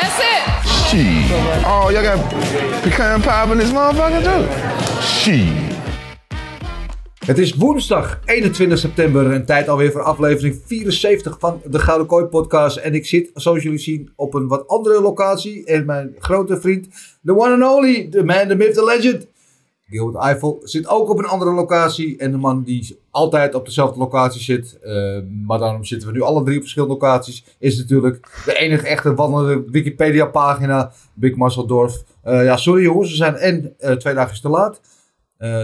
That's it. Shit. Oh, y'all got pecan pie in this motherfucker too? Shit. Het is woensdag 21 september en tijd alweer voor aflevering 74 van de Gouden Kooi podcast. En ik zit, zoals jullie zien, op een wat andere locatie. En mijn grote vriend, the one and only, the man, the myth, the legend, Gilbert Eiffel, zit ook op een andere locatie. En de man die altijd op dezelfde locatie zit, eh, maar daarom zitten we nu alle drie op verschillende locaties, is natuurlijk de enige echte wandelende Wikipedia pagina, Big Marcel Dorf. Eh, ja, sorry jongens, we zijn en eh, twee dagen te laat.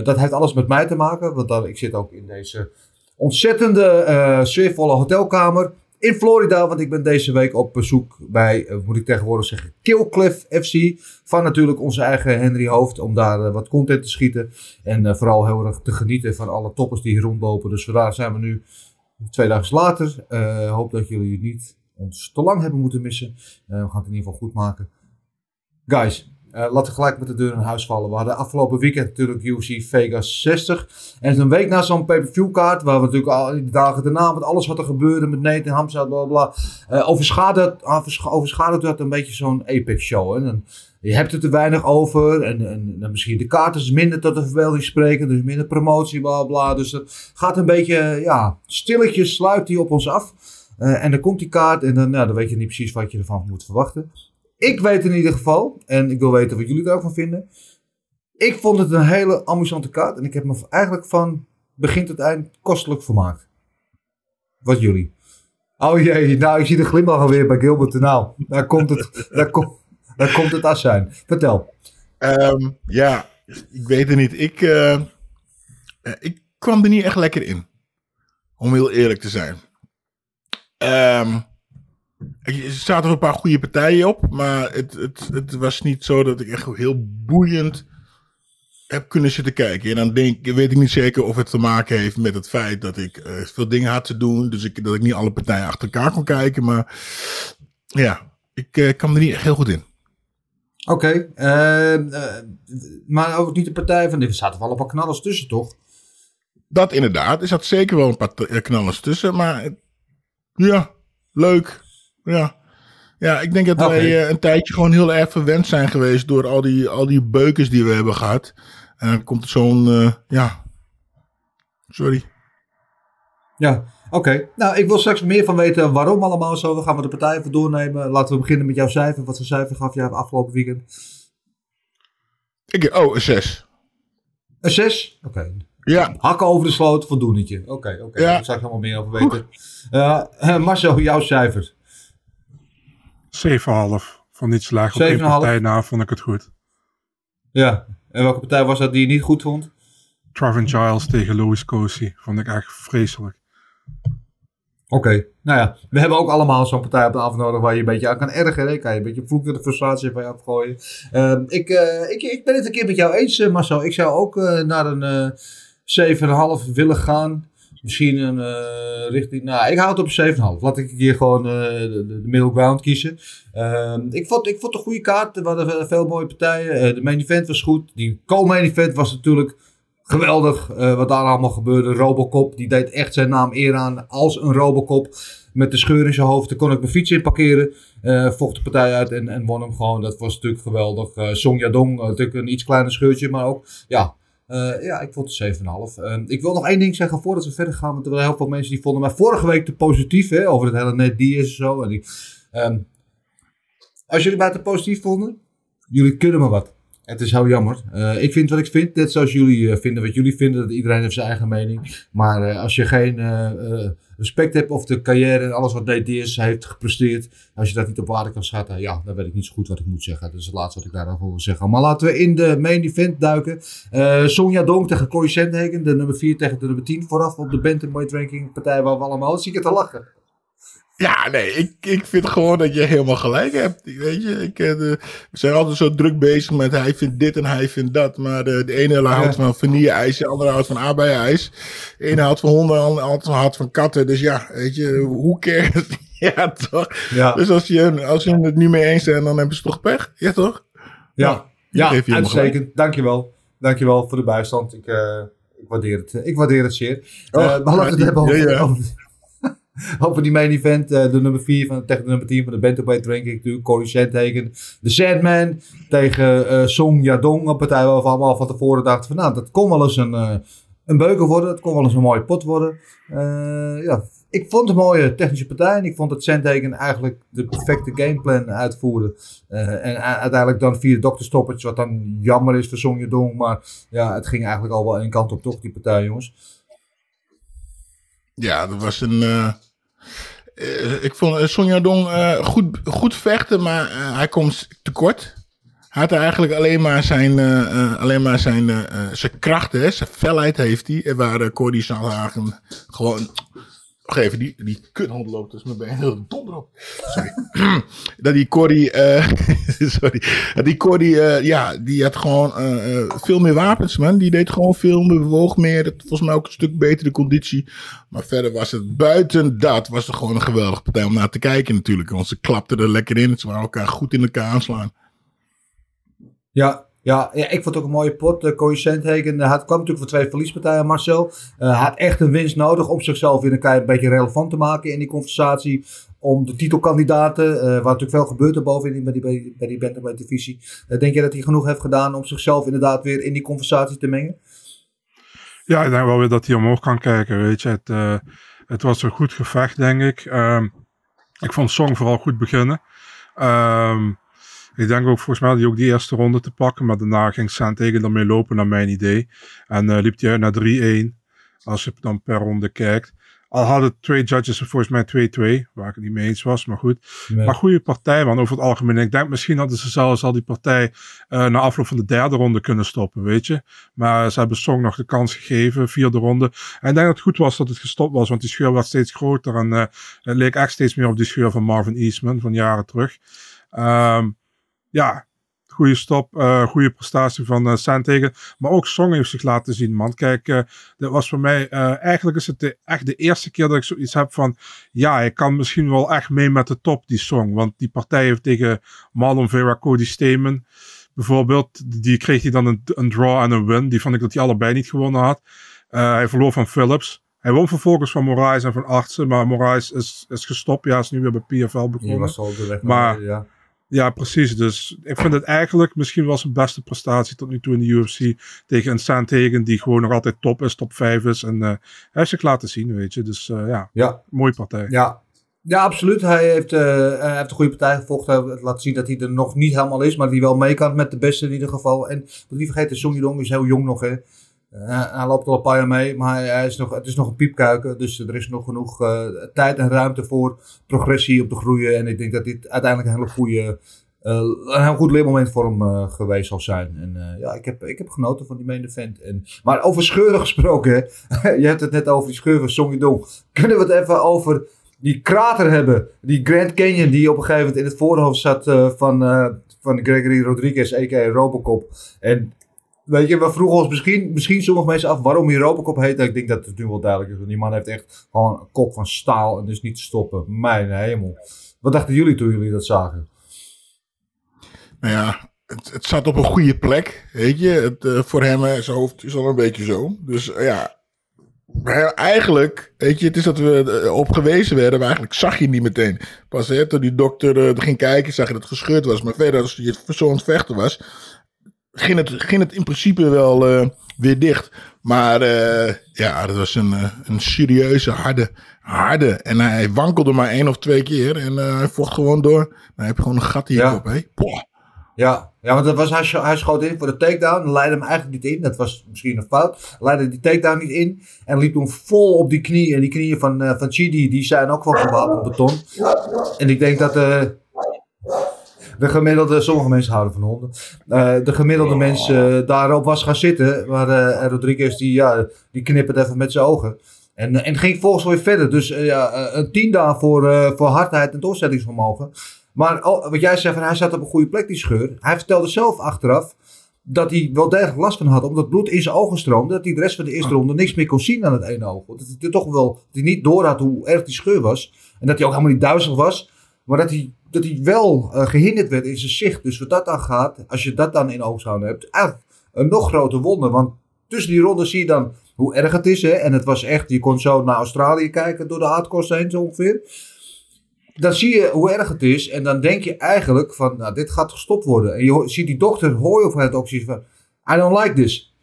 Dat heeft alles met mij te maken, want dan, ik zit ook in deze ontzettende sfeervolle hotelkamer in Florida. Want ik ben deze week op bezoek bij, uh, moet ik tegenwoordig zeggen, Killcliff FC. Van natuurlijk onze eigen Henry Hoofd, om daar wat content te schieten. En vooral heel erg te genieten van alle toppers die hier rondlopen. Dus vandaar zijn we nu twee dagen later. hoop dat jullie niet ons te lang hebben moeten missen. we gaan het in ieder geval goed maken. Guys, uh, laten we gelijk met de deur in huis vallen. We hadden afgelopen weekend natuurlijk UFC Vegas 60. En een week na zo'n pay-per-view kaart, waar we natuurlijk al die dagen daarna met alles wat er gebeurde met Nathan Hamza, bla bla, uh, overschaduwd, overschaduwd een beetje zo'n Apex show. Hè? En je hebt er weinig over en, en, en misschien de kaarten is minder tot de verbeelding spreken, dus minder promotie, bla bla. Dus het gaat een beetje, ja, stilletjes sluit die op ons af. Uh, en dan komt die kaart en dan, nou, dan weet je niet precies wat je ervan moet verwachten. Ik weet in ieder geval, en ik wil weten wat jullie er ook van vinden. Ik vond het een hele amusante kaart. En ik heb me eigenlijk van begin tot eind kostelijk vermaakt. Wat jullie? Oh jee, nou ik zie de glimlach alweer bij Gilbert. Nou, daar komt het, daar kom, daar komt het as zijn. Vertel. Um, ja, ik weet het niet. Ik, uh, ik kwam er niet echt lekker in. Om heel eerlijk te zijn. Um, er zaten een paar goede partijen op, maar het, het, het was niet zo dat ik echt heel boeiend heb kunnen zitten kijken. En dan denk, weet ik niet zeker of het te maken heeft met het feit dat ik uh, veel dingen had te doen. Dus ik, dat ik niet alle partijen achter elkaar kon kijken. Maar ja, ik uh, kwam er niet echt heel goed in. Oké, okay, uh, maar ook niet de partij van... Er zaten wel een paar knallers tussen, toch? Dat inderdaad. Er zat zeker wel een paar knallers tussen. Maar ja, leuk. Ja. Ja, ik denk dat okay. wij uh, een tijdje gewoon heel erg verwend zijn geweest door al die, al die beukers die we hebben gehad. En dan komt er zo'n, uh, ja, sorry. Ja, oké. Okay. Nou, ik wil straks meer van weten waarom allemaal zo. Dan gaan we de partij even doornemen. Laten we beginnen met jouw cijfer. Wat voor cijfer gaf jij afgelopen weekend? Ik, oh, een 6. Een 6? Oké. Okay. Ja. Hakken over de sloot, voldoenetje. Oké, oké. Ja. Daar zou ik wel meer over weten. Uh, Marcel, jouw cijfer? 7,5. Van niet slaag op één partij na vond ik het goed. Ja, en welke partij was dat die je niet goed vond? Travin Giles tegen Louis Cosi. Vond ik echt vreselijk. Oké, okay. nou ja, we hebben ook allemaal zo'n partij op de af nodig waar je een beetje aan kan ergeren. Hè? Kan je een beetje vloeken de frustratie van je afgooien. Uh, ik, uh, ik, ik ben het een keer met jou eens, Marcel. Ik zou ook uh, naar een 7,5 willen gaan. Misschien een uh, richting. Nou, ik houd het op 7,5. Laat ik hier gewoon uh, de, de, middle ground kiezen. Uh, ik, vond, ik vond een goede kaart. Er waren veel mooie partijen. de main event was goed. Die co-main event was natuurlijk geweldig. wat daar allemaal gebeurde. Robocop, die deed echt zijn naam eer aan als een Robocop. Met de scheur in zijn hoofd. Daar kon ik mijn fiets in parkeren. vocht de partij uit en, en won hem gewoon. Dat was natuurlijk geweldig. Song Yadong, natuurlijk een iets kleiner scheurtje. Maar ook, ja, uh, ja, ik vond het 7,5. Uh, ik wil nog één ding zeggen voordat we verder gaan. Want er waren heel veel mensen die vonden mij vorige week te positief. Hè, over het hele net die is en zo. En die, um, als jullie mij te positief vonden, jullie kunnen me wat. Het is heel jammer. Uh, ik vind wat ik vind. Net zoals jullie uh, vinden wat jullie vinden. Dat iedereen heeft zijn eigen mening. Maar uh, als je geen respect hebt of de carrière en alles wat DDS heeft gepresteerd. Als je dat niet op waarde kan schatten. Ja, dan weet ik niet zo goed wat ik moet zeggen. Dat is het laatste wat ik daarover wil zeggen. Maar laten we in de main event duiken. Sonja Dong tegen Corey Sandhagen. De nummer 4 tegen de nummer 10. Vooraf op de Bantamweight ranking partij waar we allemaal het te lachen. Ja, nee, ik, ik vind gewoon dat je helemaal gelijk hebt. Weet je, ik, eh, we zijn altijd zo druk bezig met hij vindt dit en hij vindt dat. Maar de, de ene houdt van vanille-ijs, de andere houdt van aardbei-ijs. De ene houdt van honden, de andere houdt van katten. Dus ja, weet je, hoe cares? ja, toch? Ja. Dus als je, als je het niet mee eens bent, dan hebben ze toch pech? Ja, toch? Ja, ik ja geef je uitstekend. Dankjewel. Dankjewel voor de bijstand. Ik, eh, ik, waardeer, het, ik waardeer het zeer. Oh, laten we het hebben over. over, die main event. eh, de nummer 4 van, tegen de nummer 10 van de Bantamweight ranking natuurlijk. Corey Sandhagen. De Sandman tegen eh, Song Yadong. Een partij waar we allemaal van tevoren dachten van nou, dat kon wel eens een, eh, een beuker worden. Dat kon wel eens een mooie pot worden. Ja, ik vond een mooie technische partij. En ik vond dat Sandhagen eigenlijk de perfecte gameplan uitvoerde. En uiteindelijk dan via de dokter stoppage, wat dan jammer is voor Song Yadong. Maar ja, het ging eigenlijk al wel één kant op toch, die partij jongens. Ja, dat was een. Ik vond uh, Sonja Dong eh, goed, goed vechten, maar eh, hij komt tekort. Hij had eigenlijk alleen maar zijn, eh, eh, alleen maar zijn, eh, eh, zijn krachten, zijn felheid heeft hij. En waar Cody Sandhagen gewoon. Wacht even, die, die kuthond loopt dus mijn been heel donder op. Sorry. dat die eh, sorry. Die Cody, eh, ja, die had gewoon eh, eh, veel meer wapens, man. Die deed gewoon veel meer, bewoog meer. Dat, volgens mij ook een stuk betere conditie. Maar verder was het buiten dat, was het gewoon een geweldige partij om naar te kijken natuurlijk. Want ze klapten er lekker in. Ze waren elkaar goed in elkaar aanslaan. Ja, ja, ja, ik vond het ook een mooie pot. Uh, Corey Sandhagen had, kwam natuurlijk voor twee verliespartijen, Marcel. Uh, had echt een winst nodig om zichzelf weer een, een beetje relevant te maken in die conversatie. Om de titelkandidaten, uh, waar natuurlijk veel gebeurt erboven bij die, bij, bij die divisie. Uh, denk je dat hij genoeg heeft gedaan om zichzelf inderdaad weer in die conversatie te mengen? Ja, ik denk wel weer dat hij omhoog kan kijken, weet je. Het, uh, het was een goed gevecht, denk ik. Um, ik vond Song vooral goed beginnen. Um, ik denk ook volgens mij dat hij ook die eerste ronde te pakken. Maar daarna ging Sandhagen ermee lopen, naar mijn idee. En liep hij uit naar 3-1. Als je dan per ronde kijkt. Al hadden twee judges er volgens mij 2-2. Waar ik het niet mee eens was, maar goed. Nee. Maar goede partij, man, over het algemeen. Ik denk misschien hadden ze zelfs al die partij uh, na afloop van de derde ronde kunnen stoppen, weet je. Maar ze hebben Song nog de kans gegeven, vierde ronde. En ik denk dat het goed was dat het gestopt was, want die scheur werd steeds groter. En uh, het leek echt steeds meer op die scheur van Marvin Eastman van jaren terug. Um, ja, goede stop, uh, goede prestatie van uh. Maar ook Song heeft zich laten zien, man. Kijk, uh, dat was voor mij, eigenlijk is het de, echt de eerste keer dat ik zoiets heb van, ja, ik kan misschien wel echt mee met de top, die Song. Want die partij heeft tegen Marlon Vera, Cody Stamen, bijvoorbeeld, die kreeg hij dan een, een, draw en een win. Die vond ik dat hij allebei niet gewonnen had. hij verloor van Phillips. Hij won vervolgens van Moraes en van Artsen, maar Moraes is, is gestopt. Ja, is nu weer bij PFL begonnen. Ja, was al de weg maar, ja. Ja, precies. Dus ik vind het eigenlijk misschien wel zijn beste prestatie tot nu toe in de UFC. Tegen een Sandhagen die gewoon nog altijd top is, top 5 is. En uh, hij heeft zich laten zien, weet je. Dus uh, ja, ja, mooie partij. Ja, ja absoluut. Hij heeft, uh, hij heeft een goede partij gevochten. Hij laat zien dat hij er nog niet helemaal is, maar dat hij wel mee kan met de beste in ieder geval. En wat niet vergeten, Song Yudong is heel jong nog, hè. Hij loopt al een paar jaar mee, maar hij, is nog, het is nog een piepkuiken. Dus er is nog genoeg uh, tijd en ruimte voor progressie op te groeien. En ik denk dat dit uiteindelijk een hele goede, uh, een heel goed leermoment voor hem geweest zal zijn. En ja, ik heb, ik heb genoten van die main event. En, maar over scheuren gesproken, je hebt het net over die scheur van Song Yudong. Kunnen we het even over die krater hebben? Die Grand Canyon die op een gegeven moment in het voorhoofd zat van, van Gregory Rodriguez, a.k.a. Robocop. En Weet je, we vroegen ons misschien, misschien sommige mensen af waarom hij Robocop heet. Ik denk dat het nu wel duidelijk is. Want die man heeft echt gewoon een kop van staal en dus niet te stoppen. Mijn hemel. Wat dachten jullie toen jullie dat zagen? Nou ja, het, het zat op een goede plek. Weet je, het, uh, voor hem, zijn hoofd is al een beetje zo. Dus uh, ja, eigenlijk, weet je, het is dat we op gewezen werden, maar eigenlijk zag je niet meteen. Pas hè, toen die dokter uh, ging kijken, zag je dat het gescheurd was. Maar verder, als aan het vechten was, ging het, ging het in principe wel uh, weer dicht. Maar uh, ja, dat was een, uh, een serieuze, harde, harde. En hij wankelde maar één of twee keer en hij vocht gewoon door. Dan heb je gewoon een gat in je ja. Poh. Ja, ja, want dat was, hij, hij schoot in voor de takedown. Leidde hem eigenlijk niet in. Dat was misschien een fout. Leidde die takedown niet in. En liep toen vol op die knieën. En die knieën van, uh, van Chidi, die zijn ook van gewapend beton. En ik denk dat... De gemiddelde, sommige mensen houden van honden. Uh, de gemiddelde mensen uh, daarop was gaan zitten. Maar uh, Rodriguez die, ja, die knippert even met zijn ogen. En, en ging volgens weer verder. Dus eh, ja, eh, een tien daar voor, eh, voor hardheid en doorzettingsvermogen. Maar oh, wat jij zei, van, hij zat op een goede plek, die scheur. Hij vertelde zelf achteraf dat hij wel degelijk last van had. Omdat bloed in zijn ogen stroomde. Dat hij de rest van de eerste ronde niks meer kon zien aan het ene oog. Dat hij toch wel dat hij niet door had hoe erg die scheur was. En dat hij ook helemaal niet duizelig was. Maar dat hij, dat hij wel eh, gehinderd werd in zijn zicht. Dus wat dat dan gaat, als je dat dan in oogschouw hebt, eigenlijk een nog groter wonder. Want tussen die rondes zie je dan hoe erg het is. Hè? En het was echt, je kon zo naar Australië kijken door de hardcourse heen zo ongeveer. Dan zie je hoe erg het is. En dan denk je eigenlijk van, nou, dit gaat gestopt worden. En je ziet die dokter, hoor je of het ook van, I don't like this.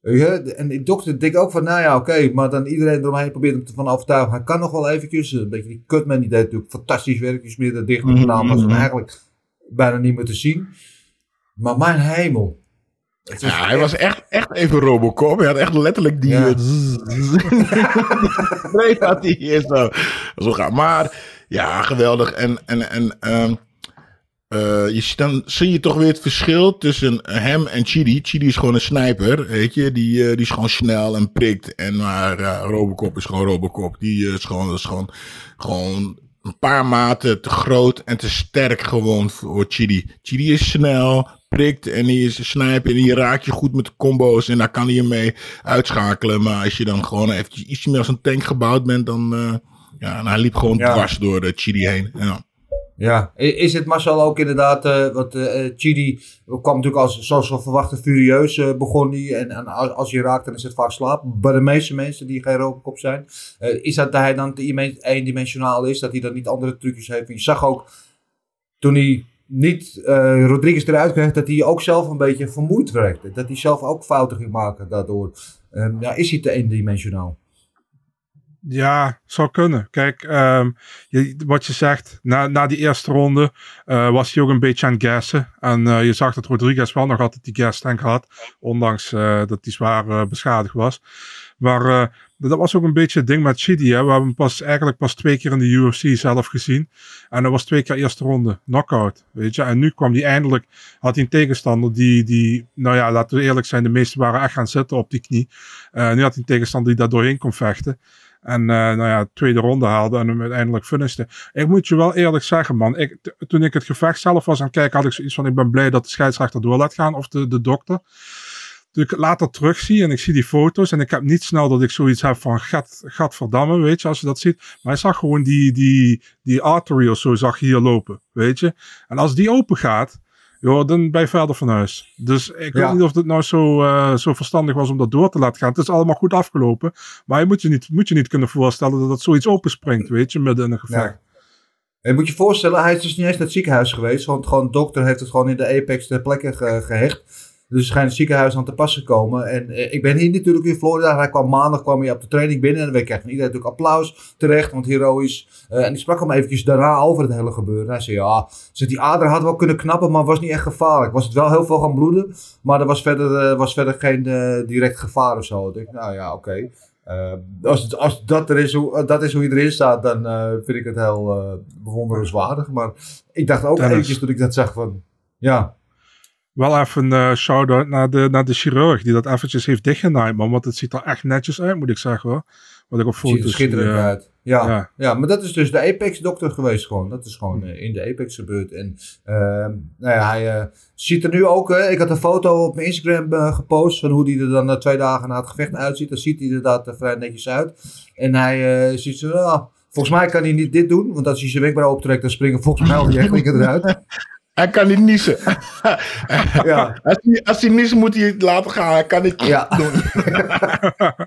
Je? En die dokter denkt ook van, nou ja, oké. maar dan iedereen eromheen probeert hem ervan overtuigen. Hij kan nog wel eventjes. Een beetje die Cutman, die deed natuurlijk fantastisch werk. Die smeerde dicht de naam. Was hem eigenlijk bijna niet meer te zien. Maar mijn hemel. Is Ja, hij was echt, echt even Robocop. Hij had echt letterlijk die... Ja. eh, nee, hij hier zo, zo gaan. Maar ja, geweldig. En, en, en ehm, eh, je, dan zie je toch weer het verschil tussen hem en Chidi. Chidi is gewoon een sniper, weet je. Die, eh, die is gewoon snel en prikt. En maar ja, Robocop is gewoon Robocop. Die eh, is gewoon, is gewoon, gewoon een paar maten te groot en te sterk gewoon voor Chidi. Chidi is snel, prikt en die is een sniper en die raakt je goed met de combo's en daar kan hij je mee uitschakelen. Maar als je dan gewoon eventjes iets meer als een tank gebouwd bent, dan ja, en hij liep gewoon Ja. dwars door de Chidi heen. Ja. Ja, is het Marcel ook inderdaad, eh wat eh eh, Chidi kwam natuurlijk als, zoals we verwachten, furieus begon hij. En, en als, je raakt, dan is het vaak slaap. Bij de meeste mensen die geen Robocop zijn. Is dat dat hij dan te eendimen- eendimensionaal is, dat hij dan niet andere trucjes heeft. Je zag ook, toen hij niet Rodriguez eruit kreeg, dat hij ook zelf een beetje vermoeid werkte. Dat hij zelf ook fouten ging maken daardoor. Ehm, is hij te eendimensionaal? Ja, zou kunnen. Kijk, ehm, je, wat je zegt, na, na die eerste ronde eh, was hij ook een beetje aan het gassen. En eh, je zag dat Rodriguez wel nog altijd die gas tank had, ondanks eh, dat hij zwaar beschadigd was. Maar dat was ook een beetje het ding met Chidi. Hè. We hebben hem pas, eigenlijk pas twee keer in de UFC zelf gezien. En dat was twee keer eerste ronde, knockout. Weet je? En nu kwam hij eindelijk, had hij een tegenstander die, die, nou ja, laten we eerlijk zijn, de meesten waren echt gaan zitten op die knie. Nu had hij een tegenstander die daar doorheen kon vechten. En eh, nou ja, tweede ronde haalde en hem uiteindelijk finishte. Ik moet je wel eerlijk zeggen, man. Ik, toen ik het gevecht zelf was aan het kijken, had ik zoiets van: ik ben blij dat de scheidsrechter door laat gaan. Of de, de dokter. Toen ik later terugzie en ik zie die foto's. En ik heb niet snel dat ik zoiets heb van: gat, gadverdamme, weet je, als je dat ziet. Maar hij zag gewoon die, die, die artery of zo, zag hier lopen, weet je. En als die open gaat. Joh, dan ben je verder van huis. Dus ik Ja. weet niet of het nou zo, eh, zo verstandig was om dat door te laten gaan. Het is allemaal goed afgelopen. Maar je moet je niet, moet je niet kunnen voorstellen dat het zoiets openspringt, weet je, midden in een gevecht. Ja. En moet je je voorstellen, hij is dus niet eens naar het ziekenhuis geweest. Want gewoon de dokter heeft het gewoon in de Apex ter plekke ge- gehecht. Dus schijnt het ziekenhuis aan te pas gekomen. En eh, ik ben hier natuurlijk in Florida. Hij kwam maandag kwam hij op de training binnen. En we kregen van iedereen natuurlijk applaus terecht. Want heroïs. Eh, en die sprak hem eventjes daarna over het hele gebeuren. Hij zei ja, die ader had wel kunnen knappen. Maar was niet echt gevaarlijk. Was het wel heel veel gaan bloeden. Maar er was verder, eh, was verder geen direct gevaar of zo. Ik denk, nou ja, oké. Als, als dat, er is, hoe, dat is hoe je erin staat, dan vind ik het heel bewonderenswaardig. Maar ik dacht ook eventjes toen ik dat zag van, ja, Wel even een eh, shout-out naar de, naar de chirurg die dat eventjes heeft dichtgenaaid, man. Want het ziet er echt netjes uit, moet ik zeggen hoor. Wat ik op ziet er foto's schitterend zie, uit. Ja, ja. ja. maar dat is dus de Apex-dokter geweest gewoon. Dat is gewoon eh, in de Apex gebeurd. En ehm, nou ja, hij eh, ziet er nu ook, hè, ik had een foto op mijn Instagram eh, gepost van hoe hij er dan na twee dagen na het gevecht uitziet. Dan ziet hij er inderdaad er vrij netjes uit. En hij eh, ziet zo, ah, volgens mij kan hij niet dit doen, want als hij zijn wenkbrauw optrekt, dan springen volgens mij al die eruit. Hij kan niet niezen. Ja. als, hij, als hij niest, moet hij het laten gaan. Hij kan niet Ja. doen.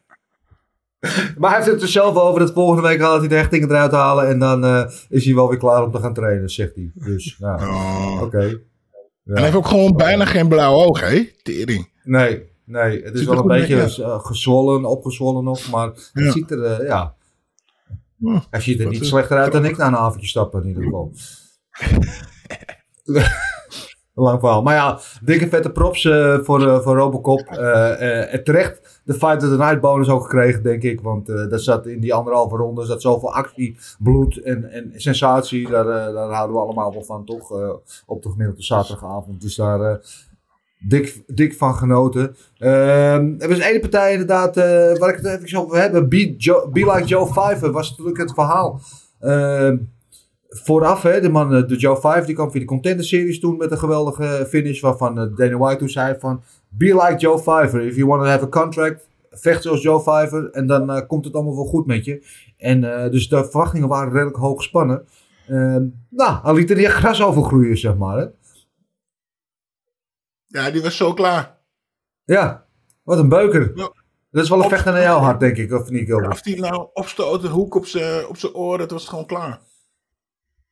Maar hij heeft het er zelf over dat volgende week gaat hij de hechtingen eruit halen. En dan eh, is hij wel weer klaar om te gaan trainen, zegt hij. Dus, nou, Oh. oké. En hij heeft ook gewoon bijna geen blauwe ogen, hè? Tering. Nee, nee. Het is Ziet wel een beetje eh, gezwollen, opgezwollen nog. Maar het Ja. ziet er, eh, ja. Hij ziet er niet slechter uit dan ik na een avondje stappen in ieder geval. Lang verhaal. Maar ja, dikke vette props eh, voor, eh, voor Robocop. En terecht de Fight of the Night bonus ook gekregen, denk ik. Want daar zat in die anderhalve ronde zat zoveel actie, bloed en, en sensatie. Daar, daar houden we allemaal wel van, toch? op de gemiddelde zaterdagavond. Dus daar... dik, dik van genoten. Ehm, er was één partij inderdaad, waar ik het even over heb. Be, Be Like Joe Fiver was natuurlijk het verhaal. Vooraf, hè, de man, eh, de Joe Five, die kwam via de Contender Series toen met een geweldige finish. Waarvan eh, Dana White toen zei van, be like Joe Fiver. If you want to have a contract, vecht zoals Joe Fiver. En dan eh, komt het allemaal wel goed met je. En dus de verwachtingen waren redelijk hoog gespannen. Ehm, nou, hij liet er niet echt gras over groeien, zeg maar. Hè? Ja, die was zo klaar. Ja, wat een beuker. Ja. Dat is wel een vechter naar jouw hart, denk ik, of niet, Gilbert? Of die nou opstoot, een hoek op zijn oor, dat was gewoon klaar.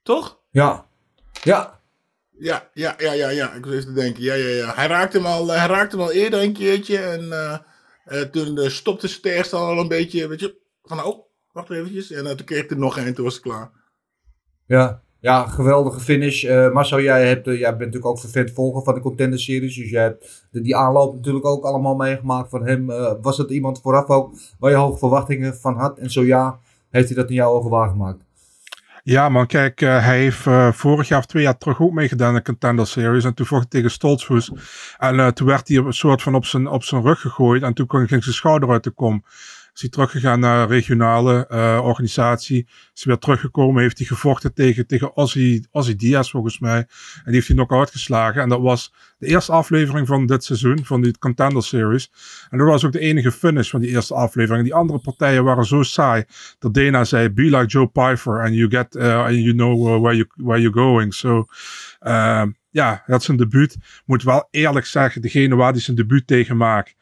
Toch? Ja. Ja. Ja, ja, ja, ja, ja. Ik was even te denken. Ja, ja, ja. Hij raakte hem al, hij raakte hem al eerder een keertje. En eh, eh, toen eh, stopte zijn tegenstander al een beetje, weet je, van oh, wacht eventjes. En eh, toen kreeg hij er nog één, toen was het klaar. Ja. Ja, geweldige finish. Eh Marcel, jij, hebt, eh, jij bent natuurlijk ook vervent volger van de Contender Series. Dus jij hebt de- die aanloop natuurlijk ook allemaal meegemaakt van hem. Eh, was dat iemand vooraf ook waar je hoge verwachtingen van had? En zo ja, heeft hij dat in jouw ogen waargemaakt? Ja, man, kijk, eh, hij heeft eh, vorig jaar of twee jaar terug ook meegedaan in de Contender Series. En toen vocht hij tegen Stoltzfus. En eh, toen werd hij een soort van op zijn, op zijn rug gegooid. En toen ging zijn schouder uit de kom. Is hij teruggegaan naar een regionale eh, organisatie. Is hij weer teruggekomen. Heeft hij gevochten tegen, tegen Ozzy, Ozzy Diaz volgens mij. En die heeft hij knock-out geslagen. En dat was de eerste aflevering van dit seizoen. Van die Contender Series. En dat was ook de enige finish van die eerste aflevering. Die andere partijen waren zo saai. Dat Dana zei, be like Joe Pfeiffer. And you get, uh, and you know uh, where, you, where you're going. So, uh, ja, dat is zijn debuut. Moet wel eerlijk zeggen, degene waar hij zijn debuut tegen maakt.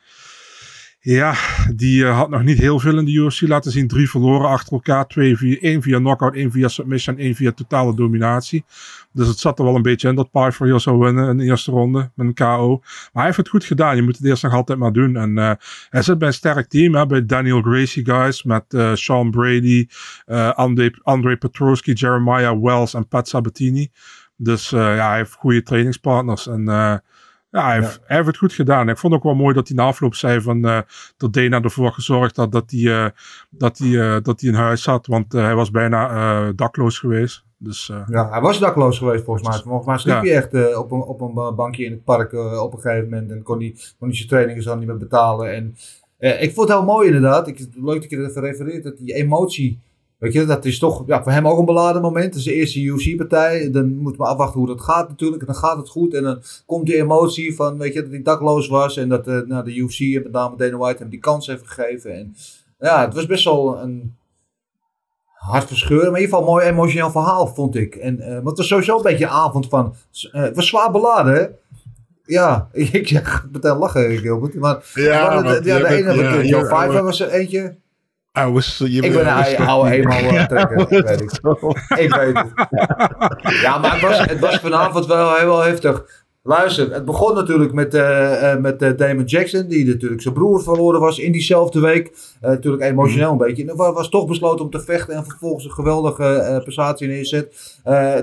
Ja, die uh, had nog niet heel veel in de UFC laten zien. Drie verloren achter elkaar. Twee via, één via knockout, één via submission, één via totale dominatie. Dus het zat er wel een beetje in dat Pfeiffer hier zou winnen in de eerste ronde met een KO. Maar hij heeft het goed gedaan. Je moet het eerst nog altijd maar doen. En uh, hij zit bij een sterk team. Hè, bij Daniel Gracie guys. Met uh, Sean Brady, André, André Petrosky, Jeremiah Wells en Pat Sabatini. Dus ja, hij heeft goede trainingspartners. En ja, hij heeft, ja. hij heeft het goed gedaan. Ik vond ook wel mooi dat hij na afloop zei van uh, dat Dana ervoor gezorgd had dat hij, uh, dat hij, uh, dat hij in huis zat. Want hij was bijna dakloos geweest. Dus, ja, hij was dakloos geweest volgens mij. Volgens mij sliep hij echt op, een, op een bankje in het park op een gegeven moment. En kon hij, kon hij zijn trainingen dan niet meer betalen. En ik vond het heel mooi inderdaad. Ik, leuk dat je dat even refereert. Dat die emotie Weet je, dat is toch ja, voor hem ook een beladen moment. Het is de eerste UFC-partij. Dan moeten we afwachten hoe dat gaat natuurlijk. En dan gaat het goed. En dan komt die emotie van, weet je, dat hij dakloos was. En dat uh, nou, de UFC en met name Dana White hem die kans heeft gegeven. En ja, het was best wel een hartverscheuren. Maar in ieder geval een mooi emotioneel verhaal, vond ik. En, uh, want het was sowieso een beetje een avond van... Uh, het was zwaar beladen, hè? Ja, ik zeg meteen lachen, Gilbert. Maar, ja, maar, maar de, ja, de ene, ja, was er eentje. Je ik ben een oude eenmaal uh, trekker. Ik weet het. Ik weet het. Ja, maar het was, het was vanavond wel heel heftig. Luister, het begon natuurlijk met, uh, uh, met uh, Damon Jackson, die natuurlijk zijn broer verloren was in diezelfde week. natuurlijk emotioneel een beetje. En was, was toch besloten om te vechten en vervolgens een geweldige prestatie neerzet.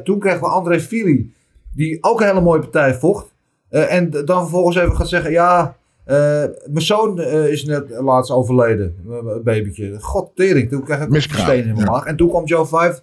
toen kregen we André Fili, die ook een hele mooie partij vocht. en dan vervolgens even gaat zeggen, ja, uh, mijn zoon uh, is net laatst overleden, een babytje. God tering, toen kreeg ik een steen in mijn maag. En toen kwam Joe Five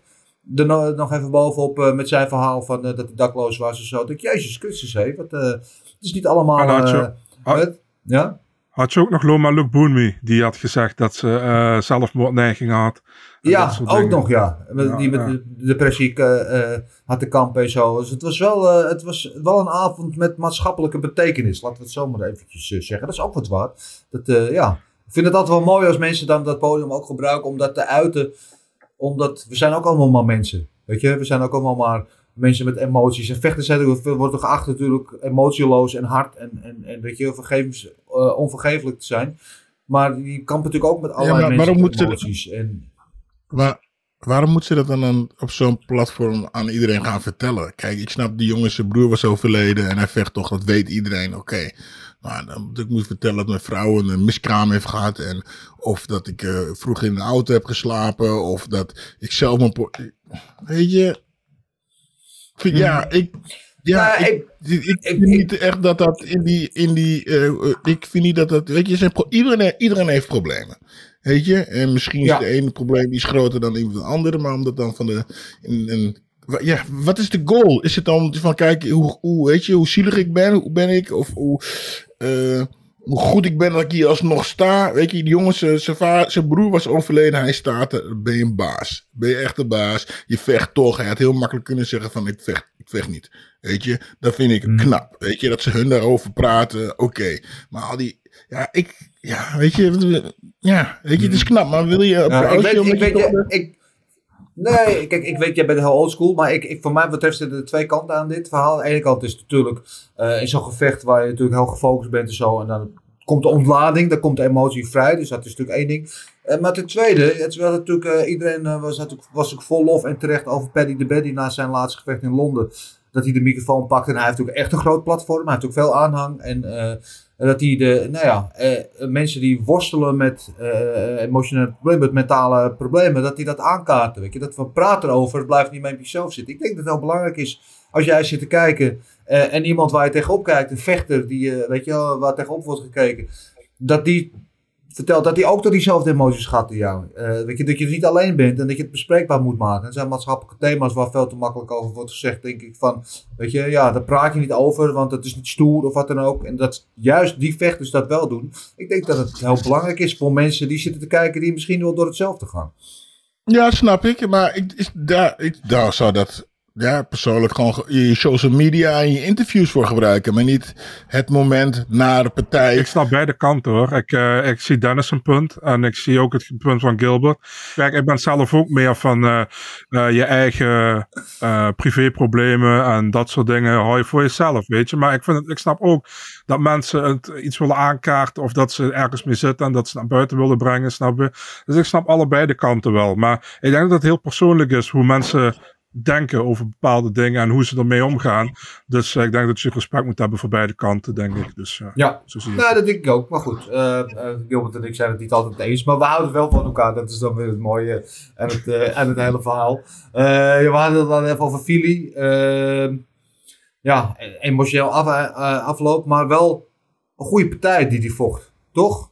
er no nog even bovenop uh, met zijn verhaal van dat hij dakloos was en zo. Ik dacht, jezus Christus, hé, wat, het is niet allemaal... had, je, had, ja? had je ook nog Loma Luke Boonmi, die had gezegd dat ze zelfmoordneigingen had. Ja, ook dingen. nog, ja. ja die met de depressie uh, had te kampen en zo. Dus het was, wel, uh, het was wel een avond met maatschappelijke betekenis. Laten we het zo maar eventjes uh, zeggen. Dat is ook wat waard. Dat, ja. Ik vind het altijd wel mooi als mensen dan dat podium ook gebruiken om dat te uiten. Omdat we zijn ook allemaal maar mensen. Weet je, we zijn ook allemaal maar mensen met emoties. En vechten zijn, worden geacht natuurlijk emotieloos en hard. En, en, en weet je, vergevens, onvergeeflijk te zijn. Maar je kampt natuurlijk ook met allerlei ja, mensen met emoties. En, maar waarom moet ze dat dan op zo'n platform aan iedereen gaan vertellen? Kijk, ik snap, die jongen, zijn broer was overleden en hij vecht toch, dat weet iedereen, oké. Okay. Maar dan ik moet vertellen dat mijn vrouw een miskraam heeft gehad. En, of dat ik uh, vroeg in de auto heb geslapen. Of dat ik zelf mijn... Weet je... Ja, ik... Ja, ik, ik, ik, ik, vind niet echt dat dat in die... In die uh, ik vind niet dat dat... Weet je, zijn, iedereen, iedereen heeft problemen. Weet je? En misschien is ja. de ene probleem iets groter dan de andere. Maar omdat dan van de... In, ja, wat is de goal? Is het dan van, kijk, hoe, hoe, weet je, hoe zielig ik ben? Hoe ben ik? Of hoe, eh, hoe goed ik ben dat ik hier alsnog sta? Weet je, die jongen, zijn- broer was overleden, hij staat er. Ben je een baas? Ben je echt een baas? Je vecht toch. Hij had heel makkelijk kunnen zeggen van, ik vecht, ik vecht niet. Weet je, dat vind ik knap. Weet je, dat ze hun daarover praten, oké. Maar al die, ja, ik, ja, weet je, ja, weet je, het is knap. Maar wil je Ja, ik weet, ik weet, je, ik, nee, kijk, ik weet, jij bent heel oldschool, maar ik, ik, voor mij betreft zitten er twee kanten aan dit verhaal. Aan de ene kant is het natuurlijk eh, in zo'n gevecht waar je natuurlijk heel gefocust bent en zo, en dan komt de ontlading, dan komt de emotie vrij, dus dat is natuurlijk één ding. Eh, maar ten tweede, het is wel natuurlijk, eh, iedereen was, natuurlijk, was ook vol lof en terecht over Paddy de Baddy na zijn laatste gevecht in Londen. Dat hij de microfoon pakt en hij heeft natuurlijk echt een groot platform, hij heeft ook veel aanhang en... dat hij de, nou ja, eh, mensen die worstelen met eh, emotionele problemen, met mentale problemen, dat die dat aankaarten. Weet je? Dat we praten erover, het blijft niet meer jezelf zitten. Ik denk dat het heel belangrijk is als jij zit te kijken eh, en iemand waar je tegenop kijkt, een vechter die, eh, weet je waar tegenop wordt gekeken, dat die vertelt dat hij ook door diezelfde emoties gaat jou. Eh, weet je, dat je er niet alleen bent en dat je het bespreekbaar moet maken. Er zijn maatschappelijke thema's waar veel te makkelijk over wordt gezegd, denk ik van, weet je, ja, daar praat je niet over, want het is niet stoer of wat dan ook. En dat juist die vechters dat wel doen. Ik denk dat het heel belangrijk is voor mensen die zitten te kijken die misschien wel door hetzelfde gaan. Ja, snap ik. Maar ik, is, daar, ik, daar zou dat ja, persoonlijk gewoon ge- je social media en je interviews voor gebruiken. Maar niet het moment na de partij. Ik snap beide kanten hoor. Ik, eh, ik zie Dennis een punt en ik zie ook het punt van Gilbert. Kijk, ik ben zelf ook meer van eh, eh, je eigen privéproblemen en dat soort dingen hou je voor jezelf, weet je. Maar ik, vind het, ik snap ook dat mensen het iets willen aankaarten of dat ze ergens mee zitten en dat ze naar buiten willen brengen, snap je. Dus ik snap allebei de kanten wel. Maar ik denk dat het heel persoonlijk is hoe mensen denken over bepaalde dingen en hoe ze ermee omgaan. Dus eh, ik denk dat je respect moet hebben voor beide kanten, denk ik. Dus eh, Ja, zo zie nou, dat denk ik ook. Maar goed, eh eh, Gilbert en ik zijn het niet altijd eens. Maar we houden wel van elkaar. Dat is dan weer het mooie en het, en het hele verhaal. Eh, we hadden het dan even over Philly. Ehm, ja, emotioneel af, eh, afloop. Maar wel een goede partij die die vocht. Toch?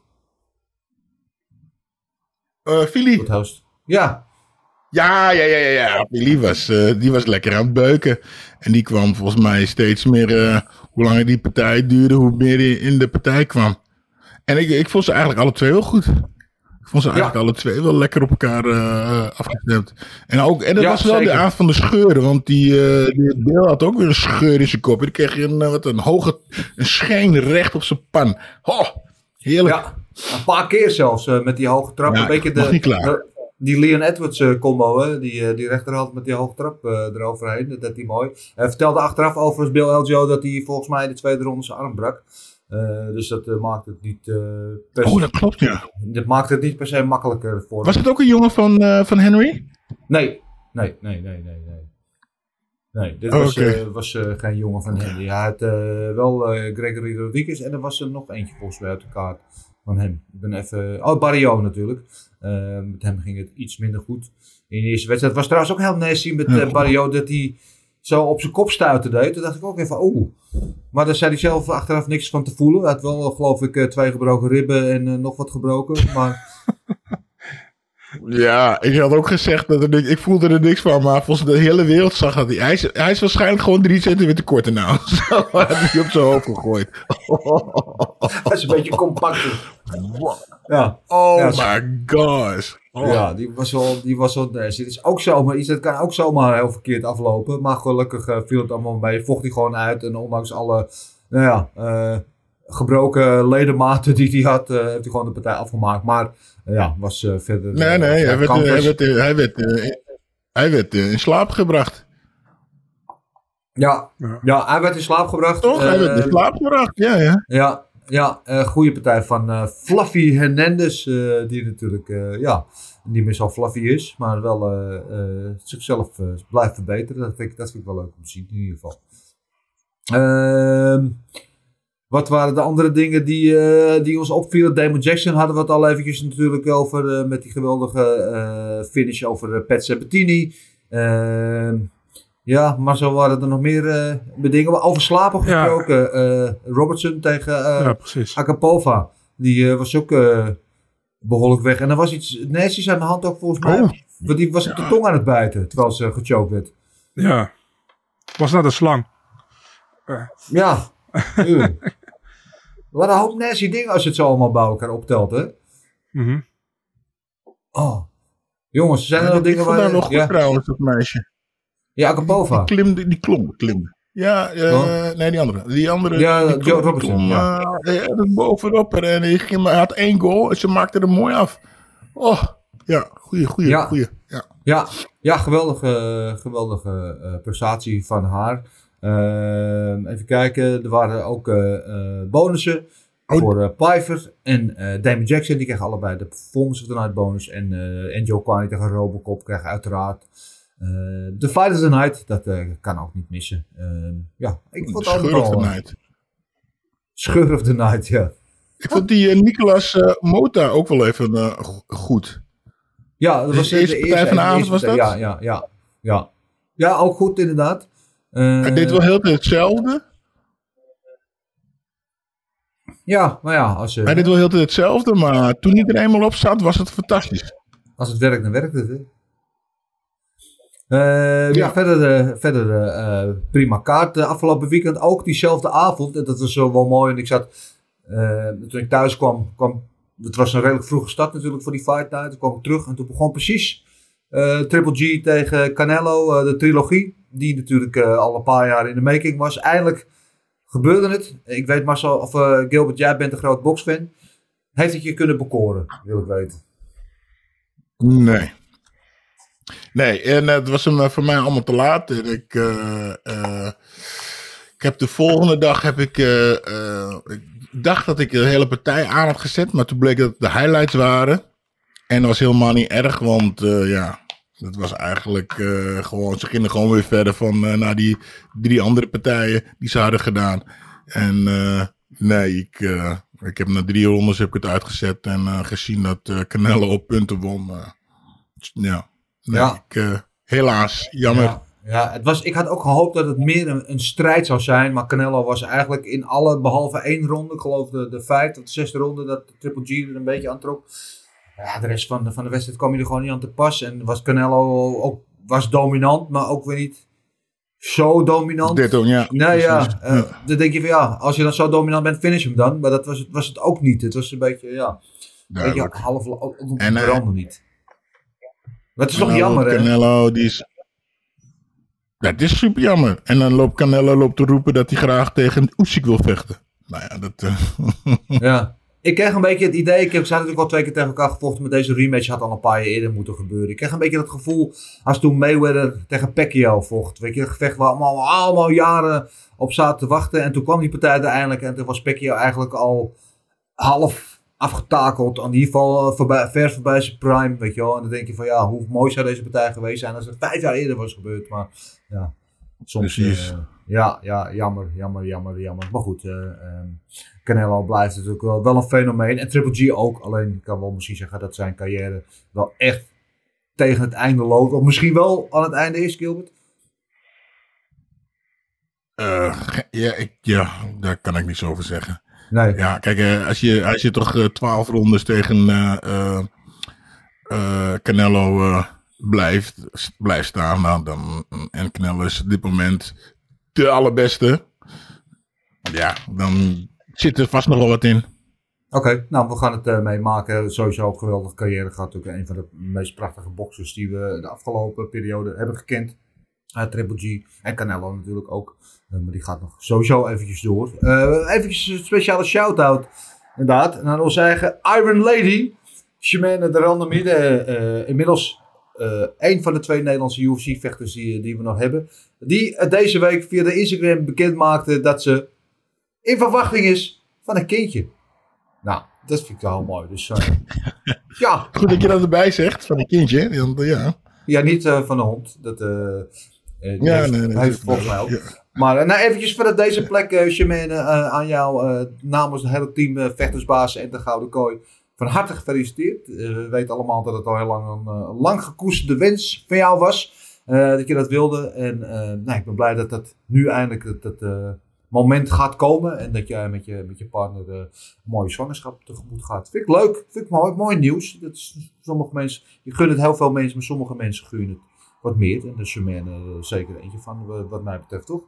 Eh host. Ja. Ja, ja, ja, ja. ja. Philly was, eh, die was lekker aan het beuken. En die kwam volgens mij steeds meer. eh, hoe langer die partij duurde, hoe meer hij in de partij kwam. En ik, ik vond ze eigenlijk alle twee wel goed. Ik vond ze eigenlijk alle twee wel lekker op elkaar eh, afgestemd. En, ook, en dat Ja, was wel de avond van de scheuren. Want die, die Bill had ook weer een scheur in zijn kop. En dan kreeg je een, wat een hoge een scheen recht op zijn pan. Oh, heerlijk. Ja, een paar keer zelfs met die hoge trap. Een beetje de, niet klaar. de- die Leon Edwards eh, combo, hè? Die, eh, die rechterhand met die hoge trap eh, eroverheen. Dat, dat die mooi. Hij vertelde achteraf overigens Bill Eljo dat hij volgens mij de tweede ronde zijn arm brak. Dus dat maakt het niet per Oh, dat klopt, ja. Dat maakt het niet per se makkelijker voor Was het ook een jongen van, van Henry? Nee, nee, nee, nee, nee. nee. Nee, dit Oh, was, was geen jongen van Henry. Hij had wel Gregory Rodriguez en er was er nog eentje volgens mij uit de kaart van hem. Ik ben even... Oh, Barrio natuurlijk. Eh, met hem ging het iets minder goed in de eerste wedstrijd. Het was trouwens ook heel nasty met Ja. eh, Barrio dat hij zo op zijn kop stuiten deed. Toen dacht ik ook even, oeh. Maar daar zei hij zelf achteraf niks van te voelen. Hij had wel, geloof ik, eh, twee gebroken ribben en eh, nog wat gebroken. Maar Ja, ik had ook gezegd dat er niks, ik voelde er niks van, maar volgens de hele wereld zag dat hij. Hij is, hij is waarschijnlijk gewoon drie centimeter korter nou. Zo had hij op zijn hoofd gegooid. hij is een beetje compacter. Ja. Oh Ja, my gosh. Oh. Ja, die was wel, die was wel nasty. Het is ook zomaar iets, dat kan ook zomaar heel verkeerd aflopen. Maar gelukkig eh, viel het allemaal mee. Vocht hij gewoon uit. En ondanks alle, nou ja, eh, gebroken ledematen die hij had, eh, heeft hij gewoon de partij afgemaakt. Maar eh, ja, was eh, verder... Nee, nee, hij werd, hij werd, hij werd, eh, hij werd in slaap gebracht. Ja, ja, hij werd in slaap gebracht. Toch? hij werd in slaap gebracht, ja, ja. Ja, ja goede partij van Fluffy Hernandez. die natuurlijk ja, niet meer zo fluffy is. Maar wel zichzelf blijft verbeteren. Dat vind, ik, dat vind ik wel leuk om te zien in ieder geval. Ehm, wat waren de andere dingen die, eh, die ons opvielen? Damon Jackson hadden we het al eventjes natuurlijk over. eh, met die geweldige eh, finish over Pat Sabatini. Ehm, ja, maar zo waren er nog meer bedingen. Over slapen Ja. gesproken. Robertson tegen Ja. Akapova. Die was ook eh, behoorlijk weg. En er was iets nazi's aan de hand ook volgens mij. Oh. Want die was op de tong aan het bijten. Terwijl ze gechoked werd. Ja. Was net een slang. Ja. Waren een hoop nasty dingen als je het zo allemaal bij elkaar optelt, hè? Mhm. Oh. Jongens, zijn er Ja, nog ik dingen vond waar... haar nog goed ja, trouwens, dat meisje. ja, Akapova. Die klimde, die klom, klimde. Ja, Oh. nee, die andere. Die andere. Ja, die Joe Robertson, klom, ja. eh, ja, dat bovenop er en ging, hij had één goal en ze maakte er mooi af. Oh, ja, goeie, goeie, Ja. goeie. Ja. Ja, ja geweldige, geweldige eh, prestatie van haar. Ehm, even kijken, er waren ook eh, eh, bonussen Oh. voor eh Piver en Damon Jackson. Die kregen allebei de Performance of the Night bonus. En, en Joe Kwani tegen Robocop kregen uiteraard de Fight of the Night. Dat kan ook niet missen. Ehm, ja, ik vond het Scheur of the night. Scheur of the Night, ja. Ik vond die Nicolas Mota ook wel even go- goed. Ja, dat De was eh, eerste van de avond eerste was dat? Ja, ja, ja. Ja, ja ook goed inderdaad. Eh, Hij deed wel heel hetzelfde. Ja, maar ja, als, je, Hij deed wel heel hetzelfde, maar toen hij er eenmaal op zat, was het fantastisch. als het werkt, dan werkt het. Hè? Eh, ja. verder, eh, verder eh, eh, prima kaart. Eh, afgelopen weekend ook diezelfde avond. En dat was zo wel mooi. En ik zat, eh, toen ik thuis kwam, kwam, het was een redelijk vroege start natuurlijk voor die fight night. Toen kwam ik terug en toen begon precies eh, Triple G tegen Canelo, eh, de trilogie. Die natuurlijk eh, al een paar jaar in de making was. Eindelijk gebeurde het. Ik weet Marcel, of eh, Gilbert, jij bent een groot boxfan. Heeft het je kunnen bekoren, wil ik weten. Nee. Nee, en eh, het was hem voor mij allemaal te laat. Ik, ik heb de volgende dag heb ik, ik dacht dat ik de hele partij aan had gezet, maar toen bleek dat het de highlights waren. En dat was helemaal niet erg, want ja, dat was eigenlijk eh, gewoon, ze gingen gewoon weer verder van eh, naar die drie andere partijen die ze hadden gedaan. En eh, nee, ik, ik heb na drie rondes heb ik het uitgezet en gezien dat Canelo op punten won. ja, nee, Ja. Ik, helaas, jammer. Ja, ja het was, ik had ook gehoopt dat het meer een, een strijd zou zijn. Maar Canelo was eigenlijk in alle, behalve één ronde, ik geloof de, de vijfde of de zesde ronde, dat Triple G er een beetje aan trok. Ja, de rest van de, van de wedstrijd kwam je er gewoon niet aan te pas. En was Canelo ook was dominant, maar ook weer niet zo dominant. Dit ook, ja. Nee, ja. eh, Dan denk je van ja, als je dan zo dominant bent, finish hem dan. Maar dat was het, was het ook niet. Het was een beetje, ja, een beetje half, ook, En, eh, niet. Maar het is toch jammer, hè? Canelo, die is... Het is super jammer. En dan loopt Canelo loopt te roepen dat hij graag tegen Usyk wil vechten. Nou ja, dat... eh, Ja. Ik kreeg een beetje het idee, ik heb hadden natuurlijk al twee keer tegen elkaar gevochten, maar deze rematch had al een paar jaar eerder moeten gebeuren. Ik kreeg een beetje het gevoel als toen Mayweather tegen Pacquiao vocht. Weet je, een gevecht waar allemaal, allemaal jaren op zaten te wachten. En toen kwam die partij uiteindelijk en toen was Pacquiao eigenlijk al half afgetakeld. In ieder geval eh, voorbij, ver voorbij zijn prime, weet je wel. En dan denk je van ja, hoe mooi zou deze partij geweest zijn als het vijf jaar eerder was gebeurd. Maar ja, soms... Precies. eh, ja, ja, jammer, jammer, jammer, jammer. Maar goed, ehm, Canelo blijft natuurlijk wel, wel een fenomeen. En Triple G ook. Alleen ik kan wel misschien zeggen dat zijn carrière wel echt tegen het einde loopt. Of misschien wel aan het einde is, Gilbert. eh, ja, ik, ja, daar kan ik niets over zeggen. Nee. Ja, kijk, eh, als, je, als je toch twaalf rondes tegen eh, Canelo blijft, blijft staan, nou, dan, en Canelo is op dit moment de allerbeste, ja, dan zit er vast nog wel wat in. Oké, nou we gaan het eh, meemaken. Sowieso een geweldige carrière gehad. Ook een van de meest prachtige boxers die we de afgelopen periode hebben gekend. Uh, Triple G en Canelo natuurlijk ook. Eh, maar die gaat nog sowieso eventjes door. Uh, eventjes een speciale shout-out inderdaad naar onze eigen Iron Lady. Shemane de Randamide. Uh, inmiddels een van de twee Nederlandse UFC-vechters die, die we nog hebben. Die deze week via de Instagram bekend maakte dat ze in verwachting is van een kindje. Nou, dat vind ik wel mooi. Dus uh, ja. Goed dat je dat erbij zegt, van een kindje. Want, ja. ja, niet van de hond. Dat uh, ja, heeft, nee, nee, heeft volgens mij ook. Ja. Maar nou, eventjes vanuit deze plek, uh, aan jou namens het hele team Vechtersbaas en de Gouden Kooi. Van harte gefeliciteerd. we weten allemaal dat het al heel lang een lang gekoesterde wens van jou was. dat je dat wilde. En nou, ik ben blij dat dat nu eindelijk het, het moment gaat komen. En dat jij met je, met je partner een mooie zwangerschap tegemoet gaat. Vind ik leuk. Vind ik mooi. Mooi nieuws. Dat is, sommige mensen, je gunt het heel veel mensen, maar sommige mensen gunnen het wat meer. En de Sherman er zeker eentje van, wat- mij betreft, toch?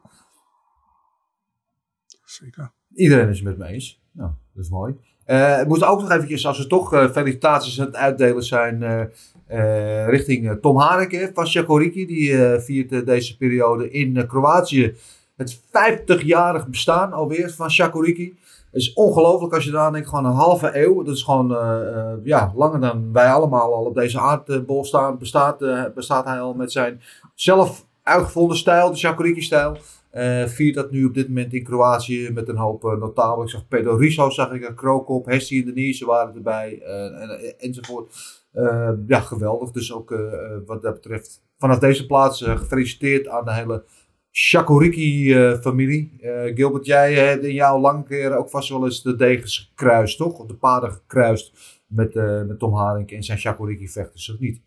Zeker. Iedereen is het met me eens. Nou, dat is mooi. Eh ik moet ook nog eventjes, als we toch eh, felicitaties aan het uitdelen zijn, eh, eh, richting eh, Tom Hareke van Shakoriki. Die eh, viert eh, deze periode in eh, Kroatië het 50-jarig bestaan alweer van Shakoriki. Het is ongelooflijk als je eraan denkt, gewoon een halve eeuw. Dat is gewoon eh, eh, ja, langer dan wij allemaal al op deze aardbol staan. Bestaat, eh, bestaat hij al met zijn zelf uitgevonden stijl, de Shakoriki-stijl. Eh, viert dat nu op dit moment in Kroatië met een hoop uh, notabelen. Ik zag Pedro Riso, zag ik, Krokop, Hestie en Denise waren erbij eh, en, enzovoort. Ja, geweldig. Dus ook wat dat betreft vanaf deze plaats gefeliciteerd aan de hele Shakuriki-familie. Gilbert, jij hebt in jouw lange keer ook vast wel eens de degens gekruist, toch? Of de paden gekruist met, met Tom Haring en zijn Shakuriki-vechters, of niet?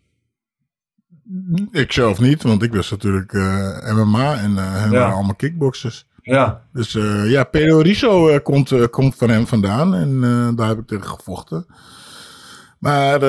Ik zelf niet, want ik was natuurlijk eh, MMA en eh Ja. waren allemaal kickboxers. Ja, Dus eh, ja, Pedro Riso komt, komt van hem vandaan en daar heb ik tegen gevochten. Maar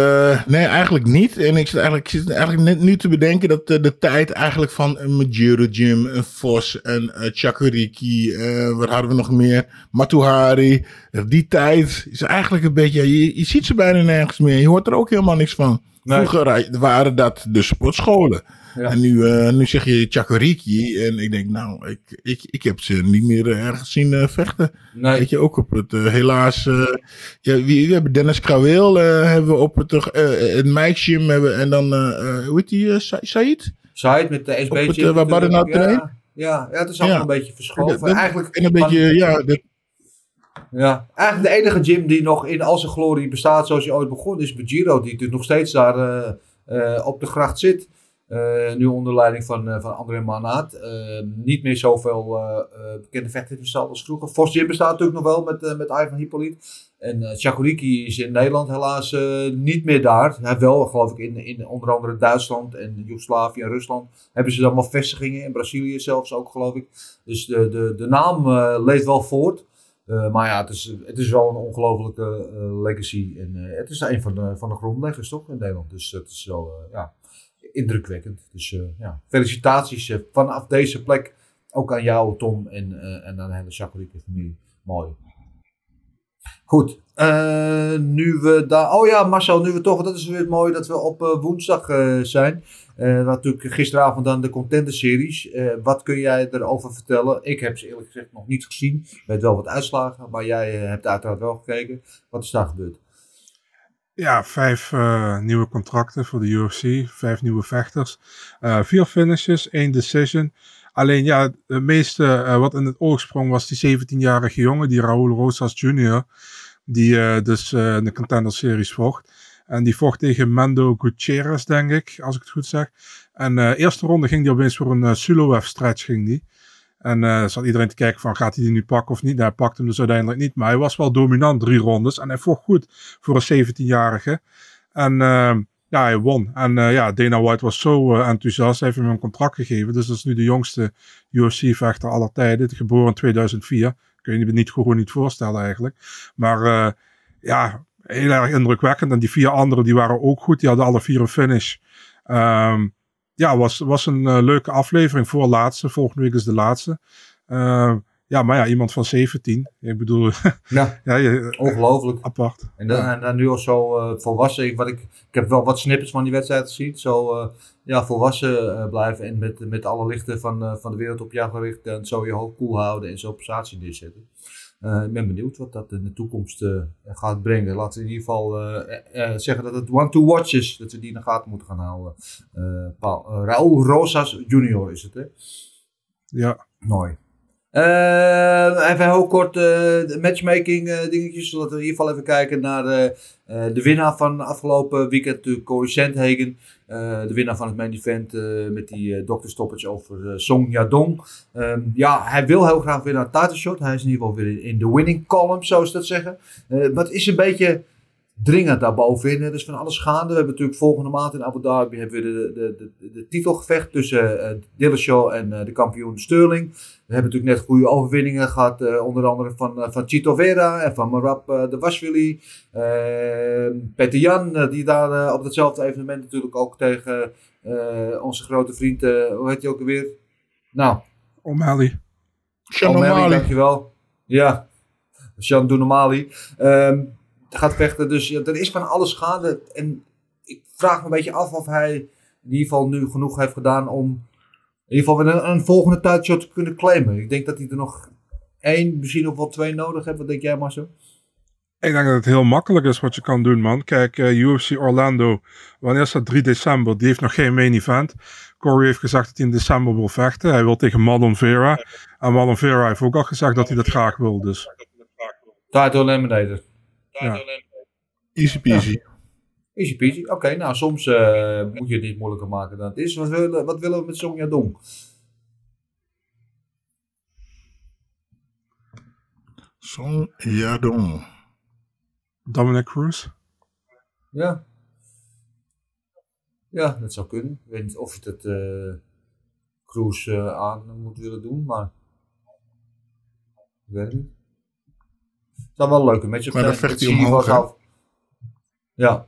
nee, eigenlijk niet. En ik zit eigenlijk, ik zit eigenlijk net nu te bedenken dat de tijd eigenlijk van een Majiro Jim, een Vos, een Chakuriki, wat hadden we nog meer? Matuhari. Die tijd is eigenlijk een beetje, je ziet ze bijna nergens meer. Je hoort er ook helemaal niks van. Nee. Vroeger waren dat de sportscholen. Ja. En nu, eh, nu zeg je Chakuriki. En ik denk, nou, ik, ik, ik heb ze niet meer eh, ergens zien eh, vechten. nee. Weet je, ook op het, helaas. ja, we hebben Dennis Kraweel, hebben we op het, het Mike hebben en dan, hoe heet die, Sa- Said? Said met de SB. Op het, eh, waar Badden nou ja, ja, ja, het is allemaal Ja. een beetje verschoven. Dat- eigenlijk, En een beetje, ja, dat- Ja, eigenlijk de enige gym die nog in al zijn glorie bestaat zoals hij ooit begon is Bajiro. Die natuurlijk nog steeds daar eh, eh, op de gracht zit. Eh, nu onder leiding van, van André Manaat. Niet meer zoveel bekende vechters bestaat als vroeger. Vos Gym bestaat natuurlijk nog wel met, met Ivan Hippolyte. En Chakuriki is in Nederland helaas niet meer daar. Hij wel, geloof ik, in, in onder andere Duitsland en Joegoslavië en Rusland hebben ze allemaal vestigingen. In Brazilië zelfs ook, geloof ik. Dus de, de, de naam leeft wel voort. Eh, maar ja, het is, het is wel een ongelofelijke eh, legacy. En eh, het is een van de, van de grondleggers toch in Nederland. Dus het is wel ja, indrukwekkend. Dus ja, felicitaties vanaf deze plek. Ook aan jou, Tom, en, en aan de hele Shakurike familie. Mooi. Goed, eh, nu we daar. Oh ja, Marcel, nu we toch. Dat is weer mooi dat we op eh, woensdag eh, zijn. Natuurlijk gisteravond dan de Contender-series. Eh, wat kun jij erover vertellen? Ik heb ze eerlijk gezegd nog niet gezien. Weet wel wat uitslagen, maar jij hebt uiteraard wel gekeken. Wat is daar gebeurd? Ja, vijf nieuwe contracten voor de UFC. Vijf nieuwe vechters. Vier finishes, één decision. Alleen ja, het meeste wat in het oog sprong was die 17-jarige jongen, die Raul Rosas Jr. Die eh, dus in de Contender Series vocht. En die vocht tegen Mando Gutierrez, denk ik, als ik het goed zeg. En eh eerste ronde ging die opeens voor een uh, Suloev stretch ging die. En zat iedereen te kijken van gaat hij die nu pakken of niet. Nou, hij pakte hem dus uiteindelijk niet. Maar hij was wel dominant drie rondes. En hij vocht goed voor een 17-jarige. En ja, hij won. En eh, ja, Dana White was zo enthousiast. Hij heeft hem een contract gegeven. Dus dat is nu de jongste UFC-vechter aller tijden. Geboren in 2004. Kun je je niet gewoon niet voorstellen eigenlijk. Maar eh, ja, heel erg indrukwekkend. En die vier anderen die waren ook goed. Die hadden alle vier een finish. Um, ja, was, was een uh, leuke aflevering voor laatste. Volgende week is de laatste. Uh, ja, maar ja, iemand van 17. Ik bedoel, ja, ja je, ongelooflijk. Apart. En dan, en dan nu al zo uh, volwassen. Wat ik, ik heb wel wat snippets van die wedstrijd gezien. Zo uh, ja, volwassen blijven en met, met alle lichten van, van de wereld op jou gericht. En zo je hoofd koel houden en zo prestatie neerzetten. Uh, ik ben benieuwd wat dat in de toekomst uh, gaat brengen. Laten we in ieder geval uh, zeggen dat het one to watch is. Dat we die in de gaten moeten gaan houden. Raúl Rosas Junior is het, hè? Ja. Mooi. Uh, even heel kort de matchmaking uh, dingetjes. Zodat we in ieder geval even kijken naar de winnaar van afgelopen weekend. De Corey de winnaar van het main event met die dokter stoppage over Song Yadong. Um, ja, hij wil heel graag weer naar shot. Hij is in ieder geval weer in de winning column, zo is dat zeggen. maar het is een beetje dringend daarbovenin. Er is van alles gaande. We hebben natuurlijk volgende maand in Abu Dhabi hebben we de, de, de, de titelgevecht tussen uh, Dillashaw en uh, de kampioen Sterling. We hebben natuurlijk net goede overwinningen gehad, uh, onder andere van, van Chito Vera en van Marab uh, de Waswili. Uh, Peter Jan, die daar op datzelfde evenement natuurlijk ook tegen Eh, onze grote vriend, eh, hoe heet hij ook alweer? Nou, O'Malley. Sean O'Malley, dankjewel. Ja, Sean Doenomali. Ehm gaat vechten, dus ja, er is van alles gaande. En ik vraag me een beetje af of hij in ieder geval nu genoeg heeft gedaan om in ieder geval weer een, een volgende tijdshot te kunnen claimen. Ik denk dat hij er nog één, misschien nog wel twee nodig heeft. Wat denk jij, Marcel? Ik denk dat het heel makkelijk is wat je kan doen, man. Kijk, eh, UFC Orlando, wanneer is dat? 3 december. Die heeft nog geen main event. Corey heeft gezegd dat hij in december wil vechten. Hij wil tegen Marlon Vera. En Marlon Vera heeft ook al gezegd dat hij dat graag wil. Dus Title Eliminator. Ja. Easy peasy. Easy peasy. Oké, nou soms eh, moet je het niet moeilijker maken dan het is. Wat willen, wat willen we met Song Yadong? Song Yadong. Dominic Cruz. Ja. Ja, dat zou kunnen. Ik weet niet of je het eh Cruise eh, aan moet willen doen, maar... Ik weet niet. Zou wel een leuke match Maar dan vecht Dat hij omhoog. Ja.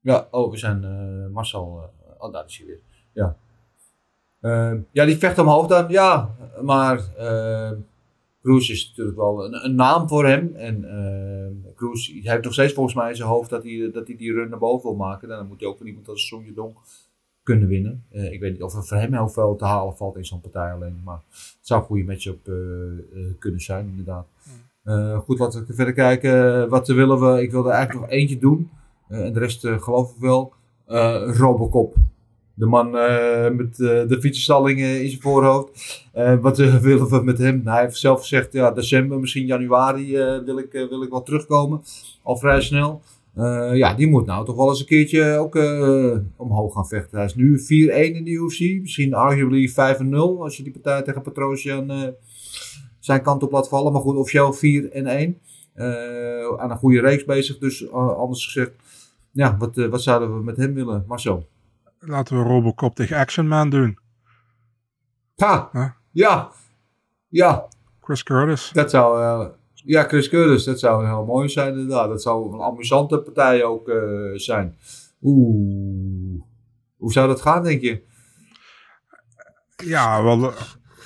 Ja, oh, we zijn eh, Marcel. eh oh, daar is hij weer. Ja. Ehm, ja, die vecht omhoog dan. Ja, maar ehm Cruz is natuurlijk wel een, een naam voor hem. En ehm Cruz hij heeft nog steeds volgens mij in zijn hoofd dat hij, dat hij die run naar boven wil maken. En dan moet hij ook van iemand als Song Yadong kunnen winnen. Eh, ik weet niet of er voor hem heel veel te halen valt in zo'n partij alleen. Maar het zou een goede matchup eh, kunnen zijn, inderdaad. Goed, laten we verder kijken. Wat willen we? Ik wilde eigenlijk nog eentje doen. En de rest geloof ik wel. Robocop. De man met de fietsenstalling in zijn voorhoofd. Wat willen we met hem? Nou, hij heeft zelf gezegd, ja, december, misschien januari wil, ik, wil ik wel terugkomen. Al vrij snel. Eh, ja, die moet nou toch wel eens een keertje ook eh, omhoog gaan vechten. Hij is nu 4-1 in de UFC. Misschien arguably 5-0 als je die partij tegen Petrosian eh, zijn kant op laat vallen. Maar goed, officieel 4 en 1. Eh, aan een goede reeks bezig. Dus anders gezegd, ja, wat, wat zouden we met hem willen? Marcel. Laten we Robocop tegen Action Man doen. Ha! Huh? Ja! Ja, Chris Curtis. dat zou... eh, ja, Chris Curtis, dat zou heel mooi zijn inderdaad. Dat zou een amusante partij ook eh, zijn. Oeh. Hoe zou dat gaan, denk je? Ja, wel eh, Oh,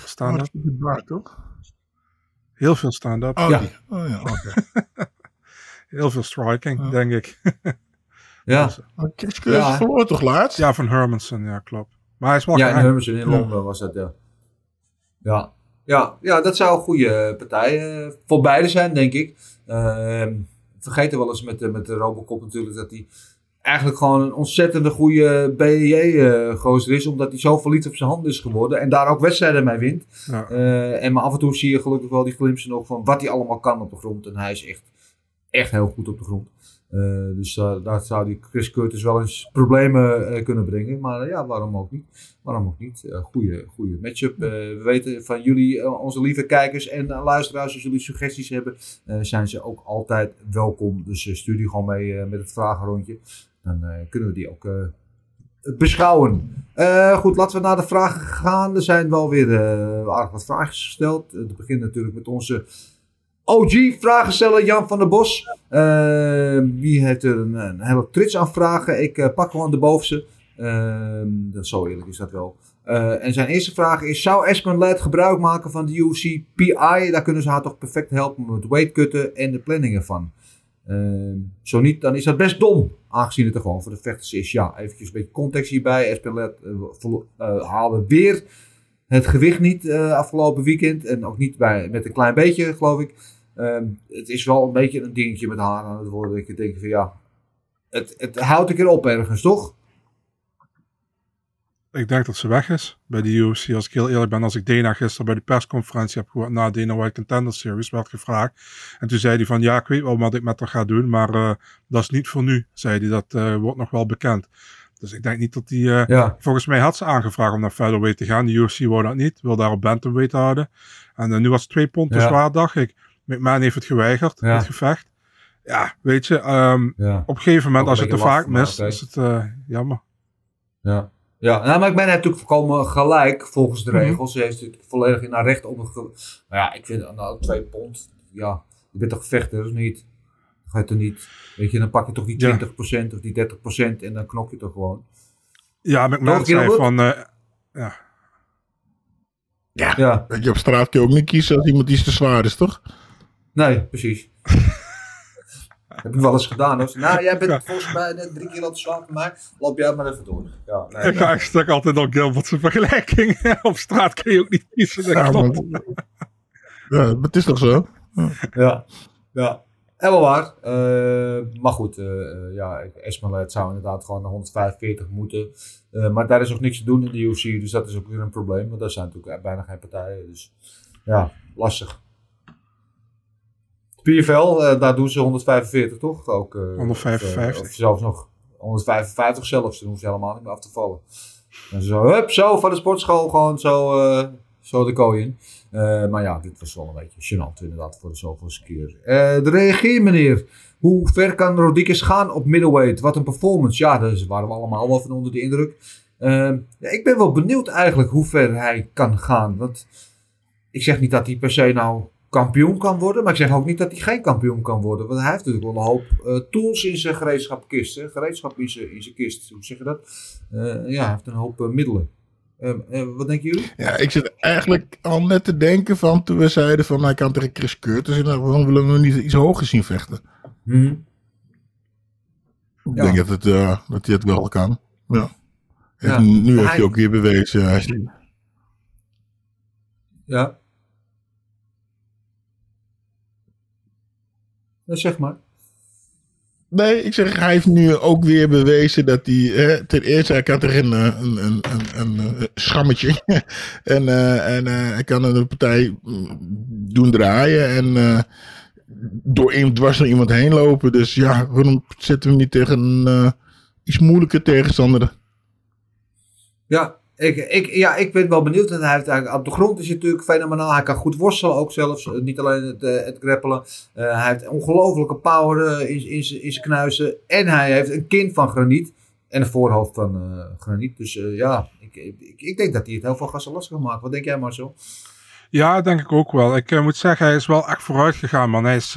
stand-up. toch? Heel veel stand-up. Oh, Ja. Oh ja, oké. Heel veel striking, Ja. denk ik. Ja, Maar Chris Curtis Ja. verloor toch laatst? Ja, van Hermanson, ja, klopt. Maar hij is wel ja in. Hermansen in Londen was dat, ja. Ja, ja, ja dat zou een goede partij eh, voor beide zijn, denk ik. Ehm vergeten wel eens met, de- met de Robocop natuurlijk dat hij eigenlijk gewoon een ontzettende goede BJJ-gozer is. Omdat hij zo verliefd op zijn hand is geworden. En daar ook wedstrijden mee wint. Ja. Eh, en maar af en toe zie je gelukkig wel die glimpsen nog van wat hij allemaal kan op de grond. En hij is echt, echt heel goed op de grond. Eh, dus daar zou die Chris Curtis wel eens problemen eh, kunnen brengen. Maar eh, ja, waarom ook niet? Waarom ook niet? Goede, goede matchup. We weten van jullie, onze lieve kijkers en luisteraars, als jullie suggesties hebben, zijn ze ook altijd welkom. Dus stuur die gewoon mee met het vragenrondje. Dan kunnen we die ook beschouwen. Goed, laten we naar de vragen gaan. Er zijn wel weer eh, aardig wat vragen gesteld. Het begint natuurlijk met onze OG-vragensteller Jan van der Bos. Eh, die heeft er een, een hele trits aan vragen. Ik eh, pak gewoon de bovenste. Ehm, zo eerlijk is dat wel. Eh, en zijn eerste vraag is: Zou Espen Ladd gebruik maken van de UFC PI? Daar kunnen ze haar toch perfect helpen met weightcutten en de planning ervan. Ehm, zo niet, dan is dat best dom. Aangezien het er gewoon voor de vechters is. Ja, eventjes een beetje context hierbij. Espen Ladd eh, haalde weer het gewicht niet afgelopen weekend. En ook niet bij, met een klein beetje, geloof ik. Ehm, het is wel een beetje een dingetje met haar aan het worden. Dat ik denk van ja, het, het houdt een keer op ergens, toch? Ik denk dat ze weg is bij de UFC. Als ik heel eerlijk ben, als ik Dana gisteren bij de persconferentie heb gehoord na Dana White Contender Series, werd gevraagd. En toen zei hij van, ja, ik weet wel wat ik met haar ga doen, maar eh, dat is niet voor nu, zei hij. Dat eh, wordt nog wel bekend. Dus ik denk niet dat hij... eh, Ja. Volgens mij had ze aangevraagd om naar featherweight te gaan. De UFC wou dat niet, wil daar op bantamweight houden. En nu was het twee pond te Ja. zwaar, dacht ik. McMahon heeft het geweigerd, Ja. het gevecht. Ja, weet je, ehm, Ja. op een gegeven moment, Ook als je het te vaak mist, is het eh, jammer. Ja. Ja, nou, maar ik ben natuurlijk voorkomen gelijk volgens de Mhm. regels. Ze heeft het volledig in haar recht op. Maar ja, ik vind nou, twee pond. Ja, je bent toch vechter, of niet? Ga je er niet, weet je, dan pak je toch die Ja. 20% of die 30% en dan knok je toch gewoon. Ja, McMahon Toch, zei van... eh, ja, Ja. Ja, Weet je, op straat kun je ook niet kiezen als iemand iets te zwaar is, toch? Nee, precies. Heb ik wel eens gedaan hoor. Nou, jij bent volgens mij net drie keer al te zwaar voor mij. Loop jij maar even door. Ja, nee, ik ga echt stuk altijd op Gilbert's vergelijking. op straat kun je ook niet kiezen. Ja, maar het is toch zo? Ja, ja. Helemaal waar. Eh, maar goed, eh eh, ja, Esmalet zou inderdaad gewoon naar 145 moeten. Eh, maar daar is ook niks te doen in de UFC, dus dat is ook weer een probleem. Want daar zijn natuurlijk bijna geen partijen. Dus ja, lastig. PFL, eh, daar doen ze 145 toch? Ook, eh, 155. Of, of zelfs nog 155 zelfs. Dan hoeven ze helemaal niet meer af te vallen. En zo, hup, zo van de sportschool gewoon zo, eh, zo de kooi in. Eh, maar ja, dit was wel een beetje gênant inderdaad voor de zoveelste keer. Eh, de reageer meneer. Hoe ver kan Rodriguez gaan op middleweight? Wat een performance. Ja, daar waren we allemaal wel van onder de indruk. Eh, ja, ik ben wel benieuwd eigenlijk hoe ver hij kan gaan. Want ik zeg niet dat hij per se nou kampioen kan worden. Maar ik zeg ook niet dat hij geen kampioen kan worden. Want hij heeft natuurlijk wel een hoop eh, tools in zijn gereedschapkist. Hè? Gereedschap in zijn, in zijn kist. Hoe zeg je dat? Eh, ja, hij heeft een hoop eh, middelen. Eh, eh, wat denken jullie? Ja, ik zit eigenlijk al net te denken van toen we zeiden van hij kan tegen Chris Curtis. En dan willen we hem niet iets hoger zien vechten. Mhm. Ik Ja. denk dat, het, dat hij het wel kan. Ja. Ja. nu heeft Hij- ook weer bewezen. Ja. Ja, zeg maar. Nee, ik zeg, hij heeft nu ook weer bewezen dat hij. Hè, ten eerste, hij kan tegen een, eh, een, een, een, een, eh, schammetje. en eh, en hij kan een partij mm, doen draaien. En eh, door iemand dwars door iemand heen lopen. Dus ja, waarom zetten we hem niet tegen een iets moeilijker tegenstander? Ja ik, ik, ja, ik ben wel benieuwd. En hij heeft op de grond is hij natuurlijk fenomenaal. Hij kan goed worstelen ook zelfs. Eh, Niet alleen het, eh, het. Eh, hij heeft ongelofelijke power in, in, zijn- knuisen. En hij heeft een kin van graniet. En een voorhoofd van eh, graniet. Dus ja, ik, ik, ik denk dat hij het heel veel gasten lastig maken. Wat denk jij Marcel? Ja, denk ik ook wel. Ik moet zeggen, hij is wel echt vooruit gegaan, man. Hij is,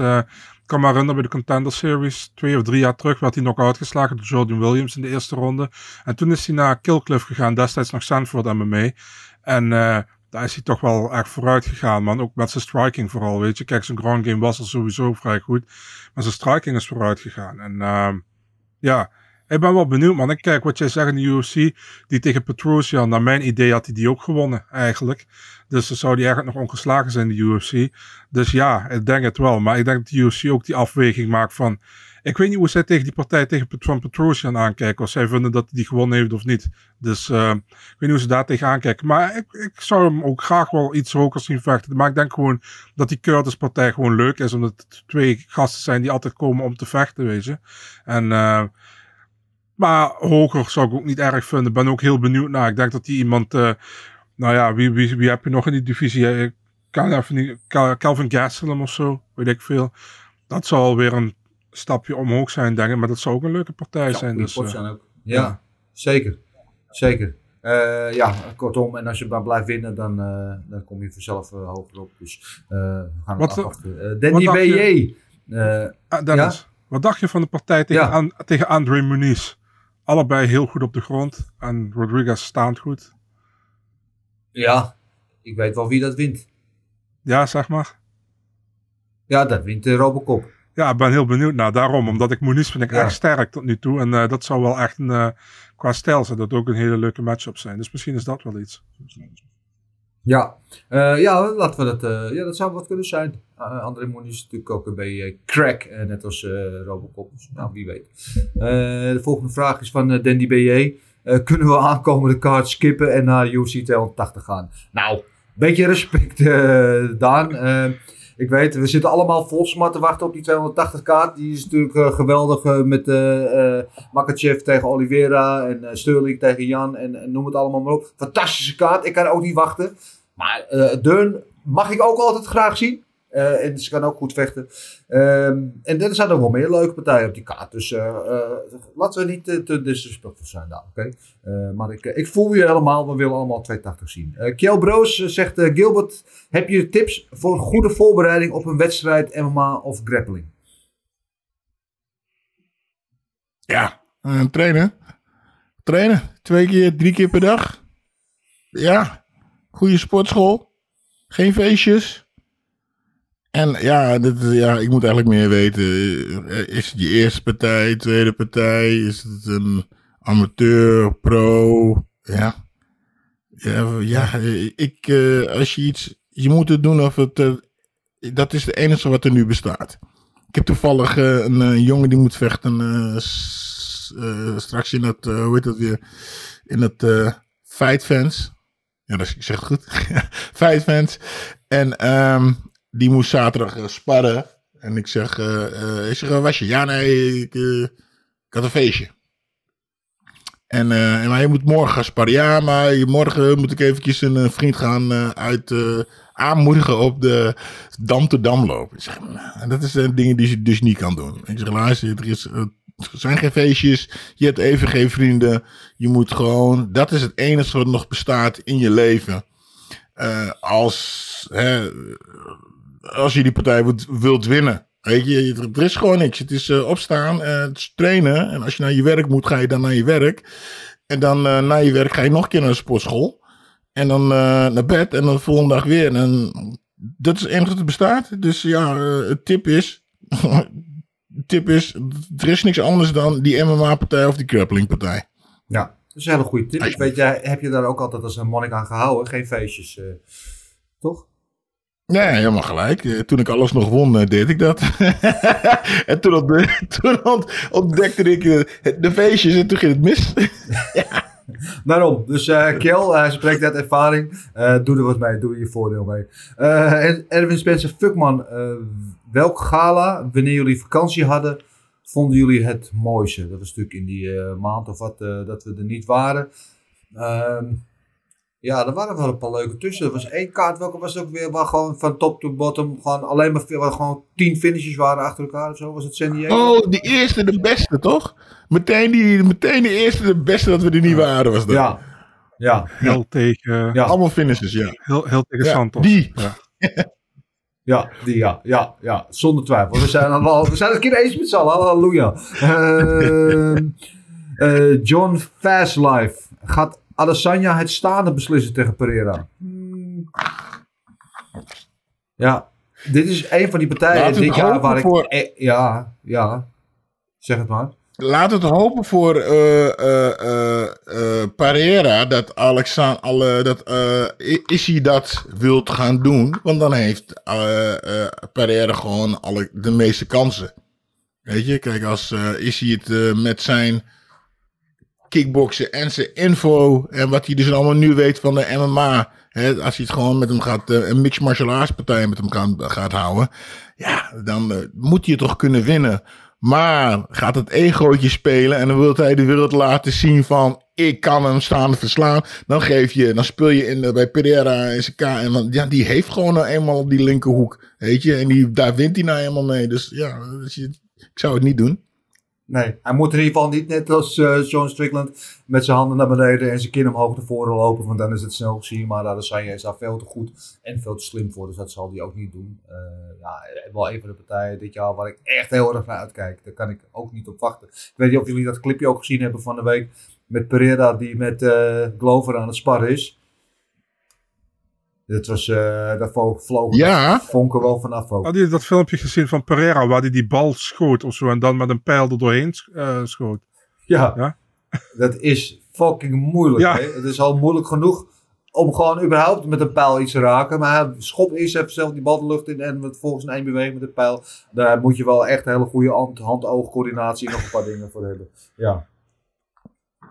kan me herinneren bij de Contender Series, twee of drie jaar terug, werd hij nog uitgeslagen door Jordan Williams in de eerste ronde. En toen is hij naar Killcliff gegaan, destijds nog Sanford MMA. En eh, daar is hij toch wel echt vooruit gegaan, man. Ook met zijn striking vooral, weet je. Kijk, zijn ground game was al sowieso vrij goed. Maar zijn striking is vooruit gegaan. En ehm, ja, ik ben wel benieuwd, man. Ik kijk wat jij zegt in de UFC. Die tegen Petrosian, naar mijn idee had hij die ook gewonnen, eigenlijk. Dus dan zou die eigenlijk nog ongeslagen zijn in de UFC. Dus ja, ik denk het wel. Maar ik denk dat de UFC ook die afweging maakt van... Ik weet niet hoe zij tegen die partij tegen van Petrosian aankijken. Of zij vinden dat hij die gewonnen heeft of niet. Dus eh, ik weet niet hoe ze daar tegen aankijken. Maar ik, ik zou hem ook graag wel iets hoger zien vechten. Maar ik denk gewoon dat die Curtis partij gewoon leuk is. Omdat het twee gasten zijn die altijd komen om te vechten, weet je. En... eh, maar hoger zou ik ook niet erg vinden. Ben ook heel benieuwd naar. Ik denk dat die iemand... eh, nou ja, wie, wie, wie heb je nog in die divisie? Eh, Calvin Gastelum of zo, weet ik veel. Dat zal alweer een stapje omhoog zijn, denk ik. Maar dat zou ook een leuke partij zijn. Dus, eh, zijn ook. Ja, zeker. Zeker. Eh, ja, kortom, en als je maar blijft winnen, dan, dan kom je vanzelf hoger op. Dus we gaan Wat, afwachten. Danny wat dacht je- B.J. Ah, Dennis, wat dacht je van de partij tegen, Ja. Tegen Andre Muniz? Allebei heel goed op de grond. En Rodriguez staand goed. Ja, ik weet wel wie dat wint. Ja, zeg maar. Ja, dat wint de Robocop. Ja, ik ben heel benieuwd naar. Daarom, omdat ik Muniz vind ik Ja. echt sterk tot nu toe. En eh, dat zou wel echt een, eh, qua stijl zou dat ook een hele leuke matchup zijn. Dus misschien is dat wel iets. Ja, Eh, ja laten we dat. ja, dat zou wat kunnen zijn. André Moniz is natuurlijk ook bij eh, Crack, net als Robocop. Dus, nou, wie weet. De volgende vraag is van Dandy B.J. Eh, kunnen we aankomende kaart skippen en naar UFC 280 gaan? Nou, beetje respect, eh, Daan. Eh, ik weet, we zitten allemaal vol smart te wachten op die 280 kaart. Die is natuurlijk geweldig met eh Makachev tegen Oliveira en Sterling tegen Jan en, en noem het allemaal maar op. Fantastische kaart, ik kan ook niet wachten. Maar Deun mag ik ook altijd graag zien. Eh, en ze kan ook goed vechten. Ehm, en er zijn ook wel meer leuke partijen op die kaart. Dus eh, eh, laten we niet te, te disrespectful zijn daar, oké? Maar ik, ik voel je helemaal. We willen allemaal 280 zien. Eh Kjell Broos zegt... Gilbert, heb je tips voor goede voorbereiding op een wedstrijd MMA of grappling? Ja, trainen. Trainen. Twee keer, drie keer per dag. Ja, goede sportschool. Geen feestjes. En ja, dit, ja, ik moet eigenlijk meer weten. Is het je eerste partij, tweede partij? Is het een amateur, pro? Ja. Ja, ja ik, eh, als je iets, je moet het doen of het, eh, dat is het enige wat er nu bestaat. Ik heb toevallig eh, een jongen die moet vechten straks in eh, hoe heet dat weer, in eh, Fight Fans. Ja, dat ik zeg het goed. Fight Fans. En ehm, die moest zaterdag eh, sparren. En ik zeg, eh, eh, ik zeg, waar was je? Ja, nee, ik, ik had een feestje. En, maar je moet morgen gaan sparren. Ja, maar morgen moet ik eventjes een vriend gaan uit aanmoedigen op de Dam te Dam lopen. Ik zeg, nou, dat is een dingen die je dus niet kan doen. Ik zeg, luister, er, is, er zijn geen feestjes. Je hebt even geen vrienden. Je moet gewoon, dat is het enige wat nog bestaat in je leven. Als, hè, als je die partij wilt, wilt winnen. Weet je, er- is gewoon niks. Het is eh, opstaan, eh, het is trainen. En als je naar je werk moet, ga je dan naar je werk. En dan eh, na je werk ga je nog een keer naar de sportschool. En dan naar bed en dan de volgende dag weer. En dat is het enige er bestaat. Dus ja, het tip is... tip is, er is niks anders dan die MMA-partij of die grappling-partij. Ja, dat is een hele goede tip. Weet jij, heb je daar ook altijd als een monnik aan gehouden? Geen feestjes, toch? Ja, helemaal gelijk. Eh, Toen ik alles nog won, eh, deed ik dat. en toen, ontde- toen ont- ontdekte ik eh, de feestjes en toen ging het mis. Daarom. Dus eh Kjell, hij spreekt uit ervaring. Doe er wat mee. Doe er je voordeel mee. Erwin Spencer Fuckman. eh, welk gala, wanneer jullie vakantie hadden, vonden jullie het mooiste? Dat was natuurlijk in die maand of wat dat we er niet waren. Ehm, ja, er waren wel een paar leuke tussen. Er was één kaart, welke was het ook weer, waar gewoon van top to bottom gewoon alleen maar waar gewoon tien finishes waren achter elkaar of zo. Was het San Diego? Oh, die eerste, de beste, toch? Meteen, die, meteen de eerste, de beste dat we er niet waren, was dat. Ja. Ja. Heel tegen, Ja. Allemaal finishes, ja. heel, heel tegen Ja, Santos. die. Ja. Ja, die, ja, ja, ja, zonder twijfel. We zijn, al, we zijn het een keer eens met z'n allen, halleluja. Ehm, eh, John Fastlife. Gaat Adesanya het staande beslissen tegen Pereira? Hmm. Ja, dit is een van die partijen dit jaar waar ik... voor- eh, ja, ja, zeg het maar. We het hopen voor eh, Pereira dat Alexander, alle, dat Issy dat wilt gaan doen. Want dan heeft Pereira gewoon alle, de meeste kansen. Weet je, kijk, als Issy het met zijn kickboksen en zijn info en wat hij dus allemaal nu weet van de MMA. Als hij het gewoon met hem gaat, eh, een mixed martial arts partij met hem gaan, gaat houden. Ja, dan eh, moet hij het toch kunnen winnen. Maar gaat het egootje spelen en dan wil hij de wereld laten zien van ik kan hem staande verslaan. Dan geef je, dan speel je in, bij Pereira zijn K. En ja, die heeft gewoon nou eenmaal op die linkerhoek. Weet je, en die, daar wint hij nou eenmaal mee. Dus ja, ik zou het niet doen. Nee, hij moet in ieder geval niet net als eh John Strickland met zijn handen naar beneden en zijn kin omhoog naar voren lopen, want dan is het snel gezien. Maar Adesanya is daar veel te goed en veel te slim voor, dus dat zal hij ook niet doen. Eh, ja, wel een van de partijen dit jaar waar ik echt heel erg naar uitkijk. Daar kan ik ook niet op wachten. Ik weet niet of jullie dat clipje ook gezien hebben van de week met Pereira die met eh, Glover aan het sparren is. Dit was, eh daar vlo- vlogen Ja. vonken wel vanaf ook. Had je dat filmpje gezien van Pereira waar hij die bal schoot of zo en dan met een pijl er doorheen eh, schoot? Ja, Ja? dat is fucking moeilijk. Ja. Hè? Het is al moeilijk genoeg om gewoon überhaupt met een pijl iets te raken. Maar hij schopt eerst even zelf die bal de lucht in en vervolgens in één beweging met de pijl. Daar moet je wel echt een hele goede hand- hand-oog-coördinatie en nog een paar dingen voor hebben. Ja.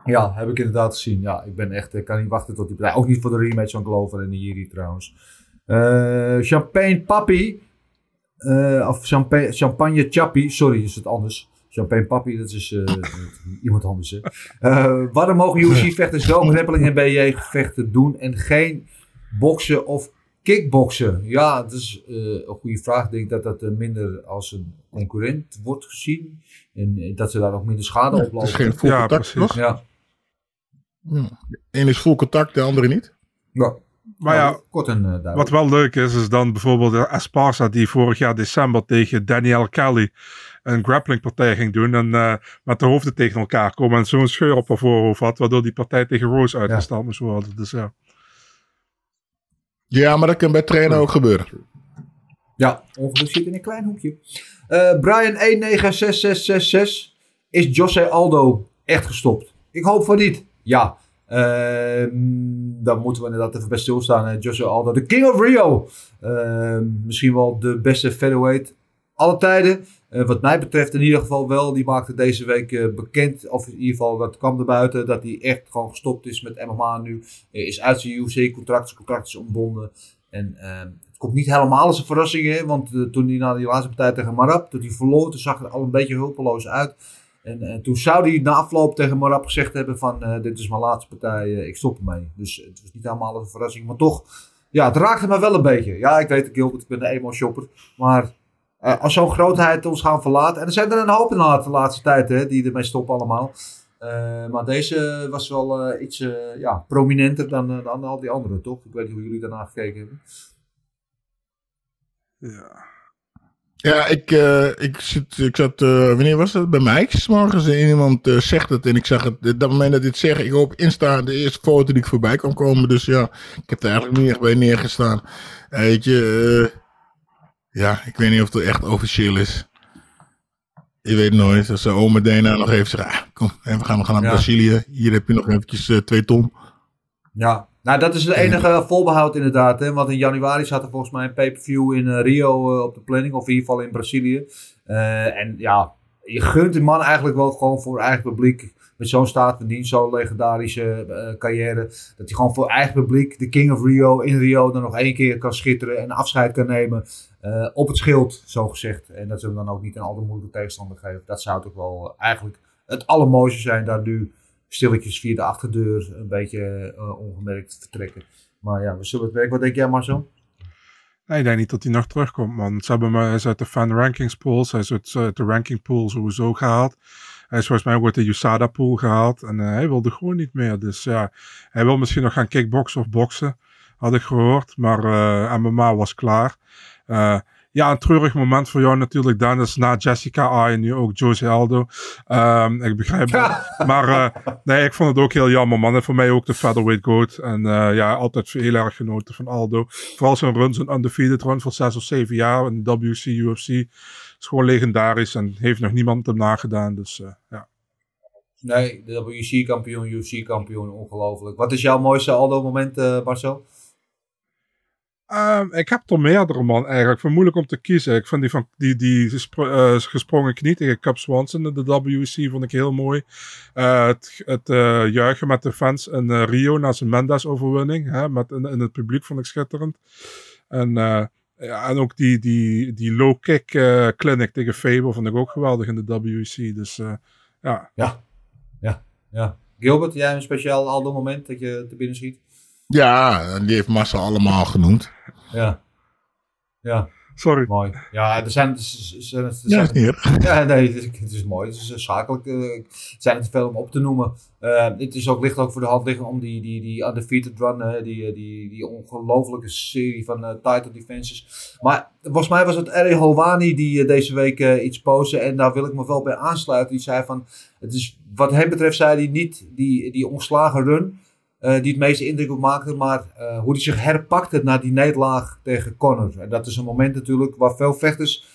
Ja, heb ik inderdaad gezien. Ja, ik ben echt, ik kan niet wachten tot die partij. Ook niet voor de rematch van Glover en Iri trouwens. Eh, Champagne Papi. eh, of Champagne, Champagne Chappie. Sorry, is het anders. Champagne Papi, dat is eh, iemand anders. Hè. Eh, waarom mogen UFC-vechters wel grappling en BJ-gevechten doen en geen boksen of kickboksen? Ja, dat is eh, een goede vraag. Ik denk dat dat eh, minder als een concurrent wordt gezien. En dat ze daar ook minder schade op lopen. is geen full Ja, contact, precies. toch? Ja. Eén is full contact, de andere niet. Ja. Maar Nou, ja, kort en eh, duidelijk. wat wel leuk is, is dan bijvoorbeeld de Esparza die vorig jaar december tegen Daniel Kelly een grapplingpartij ging doen. En eh, met de hoofden tegen elkaar komen en zo'n scheur op haar voorhoofd had, waardoor die partij tegen Rose uitgesteld moest worden. Dus ja. Ja, maar dat kan bij trainen ook gebeuren. Ja, ongeluk zit in een klein hoekje. Eh, Brian 196666. Is Jose Aldo echt gestopt? Ik hoop van niet. Ja. Ehm, dan moeten we inderdaad even bij stilstaan. hè. Jose Aldo, de King of Rio. Ehm, misschien wel de beste featherweight alle tijden. Eh, wat mij betreft in ieder geval wel. Die maakte deze week eh, bekend, of in ieder geval dat kwam er buiten, dat hij echt gewoon gestopt is met MMA nu. Eh, is uit zijn UFC-contract, zijn contract is ontbonden. En ehm, het komt niet helemaal als een verrassing, want eh, toen hij na die laatste partij tegen Marab, toen hij verloor, toen zag het al een beetje hulpeloos uit. En eh, toen zou hij na afloop tegen Marab gezegd hebben van, eh, dit is mijn laatste partij, eh, ik stop ermee. Dus het was niet helemaal een verrassing, maar toch, ja, het raakte me wel een beetje. Ja, ik weet het, Gilbert, ik ben een emo-shopper, maar als zo'n grootheid ons gaan verlaten, en er zijn er een hoop in de laatste tijd, hè, die ermee stoppen allemaal. Maar deze was wel iets ja, prominenter dan, dan al die anderen, toch? Ik weet niet hoe jullie daarna gekeken hebben. ja. Ja, ik, eh, ik, zit, ik zat, eh, wanneer was dat? Bij Mike's morgens en iemand eh, zegt het en ik zag het, op dat moment dat dit zeg, ik op Insta de eerste foto die ik voorbij kwam komen, dus ja, ik heb er eigenlijk niet echt bij neergestaan. Weet je, ja, ik weet niet of het echt officieel is. Je weet nooit, als ze oma Dena nog even zeggen, ah, kom, we gaan, we gaan naar Ja. Brazilië, hier heb je nog eventjes twee ton. Ja, nou dat is het enige volbehoud inderdaad. Hè? Want in januari zat er volgens mij een pay-per-view in eh, Rio eh, op de planning. Of in ieder geval in Brazilië. Eh, en ja, je gunt die man eigenlijk wel gewoon voor eigen publiek. Met zo'n staat van dienst, zo'n legendarische carrière. Dat hij gewoon voor eigen publiek, de King of Rio, in Rio dan nog één keer kan schitteren. En afscheid kan nemen op het schild, zo gezegd. En dat ze hem dan ook niet een al te moeilijke tegenstander geven. Dat zou toch wel eigenlijk het allermooiste zijn daar nu stilletjes via de achterdeur een beetje eh, ongemerkt vertrekken. Maar ja, we zullen het werken. Wat denk jij Marcel? Nee, ik denk niet dat hij nog terugkomt, man. Ze hebben hem, uit de fan rankings pools, hij is uit, de ranking pool sowieso gehaald. Hij is volgens mij ook uit de USADA pool gehaald en eh, hij wilde gewoon niet meer. Dus ja, hij wil misschien nog gaan kickboksen of boksen, had ik gehoord. Maar eh MMA was klaar. Ja, een treurig moment voor jou natuurlijk, Dennis. Na Jessica A en nu ook Jose Aldo. Ehm, ik begrijp het. Maar eh, nee, ik vond het ook heel jammer, man. En voor mij ook de featherweight goat. En eh, ja, altijd heel erg genoten van Aldo. Vooral zijn run, zijn undefeated run voor zes of zeven jaar in WC, UFC. Is gewoon legendarisch en heeft nog niemand hem nagedaan. Dus eh, ja. Nee, de WC-kampioen, UFC-kampioen, ongelooflijk. Wat is jouw mooiste Aldo-moment, Marcel? Ehm, ik heb er meerdere, man, eigenlijk. Ik vind het moeilijk om te kiezen. Ik vind die, van, die, die eh, gesprongen knie tegen Cap Swanson in de WC vond ik heel mooi. Eh, het het eh, juichen met de fans in Rio na zijn Mendes-overwinning. Hè, met, in, in het publiek vond ik schitterend. En, eh, ja, en ook die, die, die low-kick eh, clinic tegen Faber vond ik ook geweldig in de WC. Dus eh, ja. Ja, ja, ja. Gilbert, jij een speciaal Aldo-moment dat je te binnen schiet? Ja, die heeft Massa allemaal genoemd. Ja. Ja. Sorry. Mooi. Ja, er zijn... Er zijn, er Ja, zijn erg. Ja, nee, het is, het is mooi. Het is eh, zakelijk. eh, Het zijn er te veel om op te noemen. Eh, het is ook, ligt ook voor de hand liggen om die, die, die undefeated run, eh, die, eh, die, die ongelofelijke serie van eh, title defenses. Maar volgens mij was het Eri Holwani die eh, deze week eh, iets postte. En daar wil ik me wel bij aansluiten. Die zei van, het is, wat hem betreft zei hij niet die, die ongeslagen run. Eh, die het meeste indruk op maakte, maar eh, hoe hij zich herpakte na die nederlaag tegen Connor. En dat is een moment natuurlijk waar veel vechters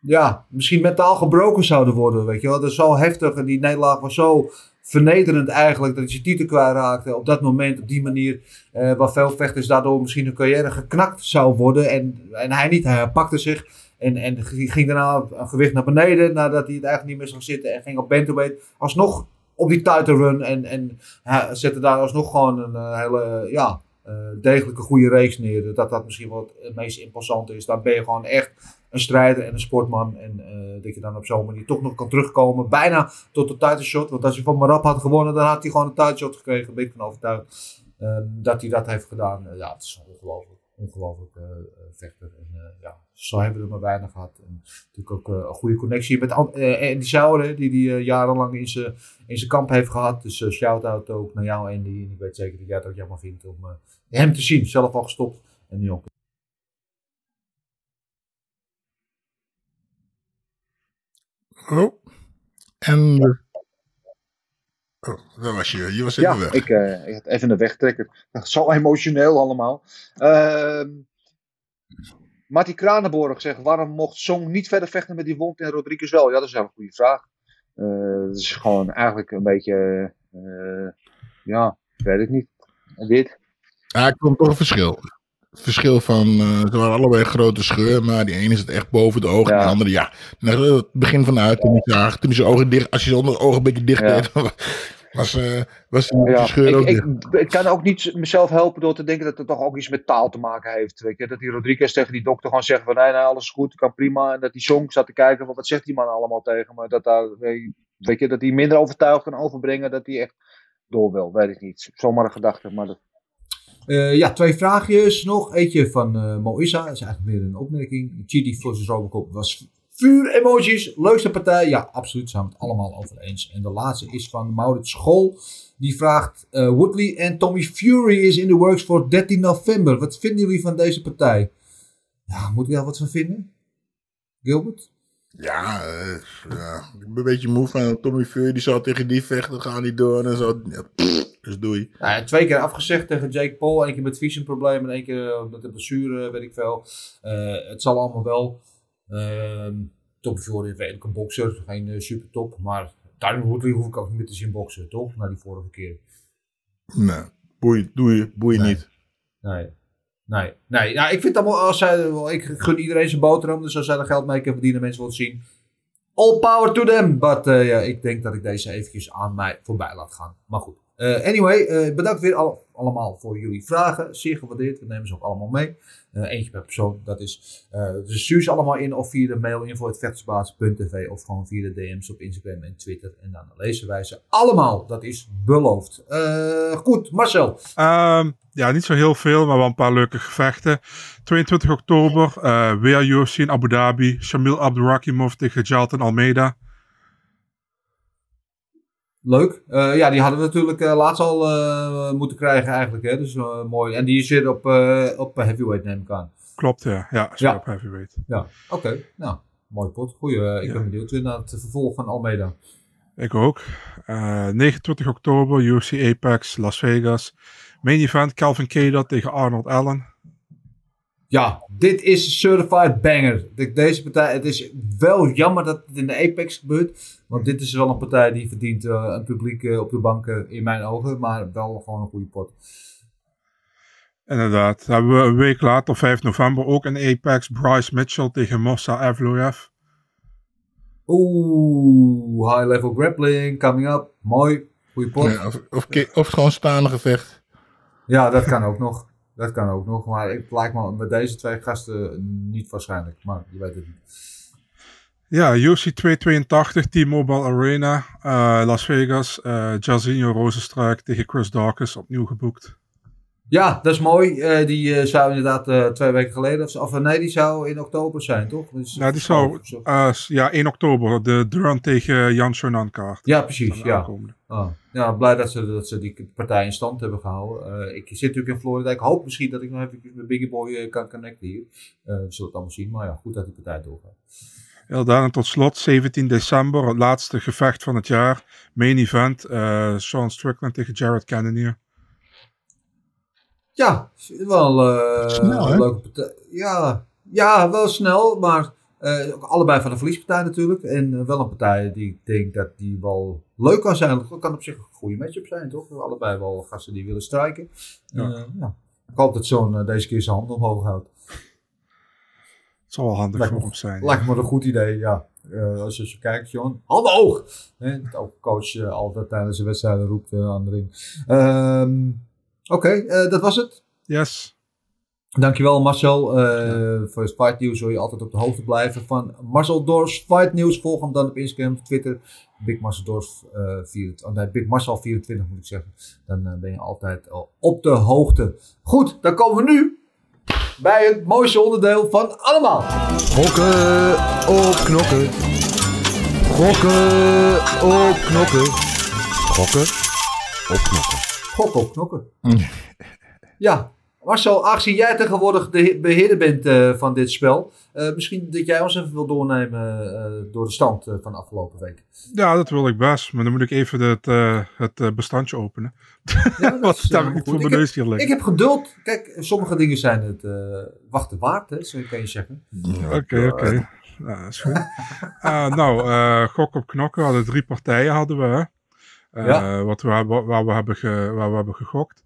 ja, misschien mentaal gebroken zouden worden, weet je wel. Dat is zo heftig en die nederlaag was zo vernederend eigenlijk, dat zijn titel kwijtraakte op dat moment, op die manier, eh, waar veel vechters daardoor misschien hun carrière geknakt zou worden. En, en hij niet, hij herpakte zich en, en ging daarna een gewicht naar beneden, nadat hij het eigenlijk niet meer zag zitten en ging op bantamweight alsnog op die title run en, en hij zette daar alsnog gewoon een eh, hele, ja, eh, degelijke goede race neer. Dat dat misschien wel het meest imposante is. Dan ben je gewoon echt een strijder en een sportman. En eh, dat je dan op zo'n manier toch nog kan terugkomen. Bijna tot de title shot. Want als hij van Marab had gewonnen, dan had hij gewoon een title shot gekregen. Ben ik van overtuigd. Dat hij dat heeft gedaan. Ja, het is ongelooflijk. Ongelooflijk eh, eh, vechter. En eh, ja, zo hebben we er maar weinig gehad. En natuurlijk ook een goede connectie met An- Andy Sauer, die die jarenlang in zijn in zijn kamp heeft gehad. Dus shout-out ook naar jou Andy. En ik weet zeker dat jij het ook jammer vindt om hem te zien. Zelf al gestopt en nu ook. Oh. En. Oh, daar was je. Je was even Ja, weg. ik, eh, ik had even de wegtrekker. Zo emotioneel allemaal. Ehm Marty Kranenborg zegt, waarom mocht Song niet verder vechten met die wond en Rodriguez wel? Ja, dat is wel een goede vraag. Eh, dat is gewoon eigenlijk een beetje, eh, ja, ik weet het niet. Dit. Ja, ik vond toch een verschil. Verschil van, eh, ze waren allebei grote scheur, maar die ene zit echt boven de ogen. En de andere, ja, naar het begin van de hij zag, toen hij zijn ogen dicht, als je zijn ogen een beetje dicht Ja. deed, was, eh was die Ja, scheur ook ik, dicht. ik, ik kan ook niet mezelf helpen door te denken dat het toch ook iets met taal te maken heeft. Weet je? Dat die Rodriguez tegen die dokter gewoon zegt van nee, nee, alles is goed, kan prima. En dat die Song zat te kijken van wat zegt die man allemaal tegen me. Dat, daar, weet je, dat hij minder overtuigd kan overbrengen dat hij echt door wil. Weet ik niet. Zomaar een gedachte, maar dat, Eh, ja, twee vraagjes nog. Eentje van Moisa. Dat is eigenlijk meer een opmerking. Chidi versus Robocop was vuur-emojis. Leukste partij? Ja, absoluut. Zijn we het allemaal over eens. En de laatste is van Maurits School. Die vraagt: eh, Woodley en Tommy Fury is in the works voor 13 november. Wat vinden jullie van deze partij? Ja, moeten we daar wat van vinden? Gilbert? Ja, ja, ik ben een beetje moe van Tommy Fury, die zou tegen die vechten, gaan niet door en zo. Ja, dus doei. Nou, twee keer afgezegd tegen Jake Paul. Eén keer met visionproblemen en één keer eh, met de blessure, weet ik veel. Eh, het zal allemaal wel. Uh, is redelijk een bokser. Geen eh, super top. Maar Tyron Woodley hoef ik ook niet meer te zien boksen, toch? Na die vorige keer. Nee, boei, doei, boei Nee. niet. Nee. Nee, nee. Nou, ik vind allemaal, als zij, ik gun iedereen zijn boterham, dus als zij er geld mee kunnen verdienen, mensen willen zien. All power to them. But eh, ja, ik denk dat ik deze eventjes aan mij voorbij laat gaan. Maar goed. Eh, anyway, eh, bedankt weer al- allemaal voor jullie vragen. Zeer gewaardeerd. We nemen ze ook allemaal mee. Eh, eentje per persoon. Dat is, dus stuur ze allemaal in of via de mail info.vechtersbaas.tv of gewoon via de DM's op Instagram en Twitter. En dan lezen wij ze allemaal. Dat is beloofd. Goed, Marcel. Ehm, ja, niet zo heel veel, maar wel een paar leuke gevechten. 22 oktober, weer UFC in Abu Dhabi. Shamil Abdurakimov tegen Jalton Almeida. Leuk. Eh, ja, die hadden we natuurlijk eh, laatst al eh, moeten krijgen eigenlijk. Hè? Dus mooi. En die weer op, op heavyweight neem ik aan. Klopt, ja. Ja, Ja. op heavyweight. Ja, oké. Nou, mooi pot. Goeie. ik Ja. ben benieuwd weer naar het vervolg van Almeida. Ik ook. Eh, 29 oktober, UFC Apex, Las Vegas. Main event, Calvin Kattar tegen Arnold Allen. Ja, dit is een certified banger. De- Deze partij, het is wel jammer dat het in de Apex gebeurt. Want dit is wel een partij die verdient eh, een publiek eh, op de banken in mijn ogen. Maar wel gewoon een goede pot. Inderdaad. Dan hebben we een week later, 5 november, ook in Apex. Bryce Mitchell tegen Mossa Evloev. Oeh, high level grappling, coming up. Mooi. Goeie pot. Ja, of, of, of gewoon staande gevecht. Ja, dat kan ook nog. Dat kan ook nog. Maar het lijkt me met deze twee gasten niet waarschijnlijk. Maar je weet het niet. Ja, UFC 282, T-Mobile Arena, eh, Las Vegas. eh Jairzinho Rozenstruik tegen Chris Dawkins, opnieuw geboekt. Ja, dat is mooi. Eh, die eh, zou inderdaad eh, twee weken geleden, of, of nee, die zou in oktober zijn, toch? Dus, Ja, die zou, ja, 1 oktober, de Duran tegen Jan kaart. Ja, precies. Ja. Ah, ja, blij dat ze, dat ze die partij in stand hebben gehouden. Eh, ik zit natuurlijk in Florida. Ik hoop misschien dat ik nog even met Biggie Boy kan connecten hier. We zullen het allemaal zien. Maar ja, goed dat die partij doorgaat. Heel en tot slot, 17 december, het laatste gevecht van het jaar. Main event, Sean Strickland tegen Jared Cannonier. Ja, wel eh, Snel, hè? een leuke partij. Ja, ja, wel snel, maar eh, ook allebei van de verliespartij natuurlijk. En eh, wel een partij die ik denk dat die wel leuk kan zijn. Dat kan op zich een goede matchup zijn, toch? Allebei wel gasten die willen strijken. Ja. Ja. Ik hoop dat zo'n deze keer zijn hand omhoog houdt. Het zal wel handig Lijkt voor hem zijn. Lijkt me een goed idee, ja. Als je zo kijkt, John. Handen hoog! Hè, dat ook coach altijd tijdens de wedstrijden roept eh, aan de ring. Ehm, Oké, eh, dat was het. Yes. Dankjewel Marcel. Eh, Voor het Fight News zul je altijd op de hoogte blijven van Marcel Dors Fight News. Volg hem dan op Instagram, Twitter. Big Marcel Dors, eh 24, oh nee, Big Marcel 24 moet ik zeggen. Dan eh, ben je altijd al op de hoogte. Goed, dan komen we nu bij het mooiste onderdeel van allemaal. Gokken op knokken. Gokken op knokken. Gokken op knokken. Gok op knokken. Ja, Marcel, aangezien jij tegenwoordig de he- beheerder bent eh, van dit spel, eh, misschien dat jij ons even wil doornemen eh, door de stand eh, van de afgelopen week. Ja, dat wil ik best. Maar dan moet ik even het, eh, het bestandje openen. Wat daar ik voor mijn ik, neus hier ik heb geduld. Kijk, sommige dingen zijn het eh, wachten waard, hè, zo kan je zeggen. Oké, oké. Nou, is goed. Eh, nou, eh, gok op knokken. We hadden drie partijen hadden we. Eh, Ja. wat we, hebben- waar, we hebben ge- waar we hebben gegokt.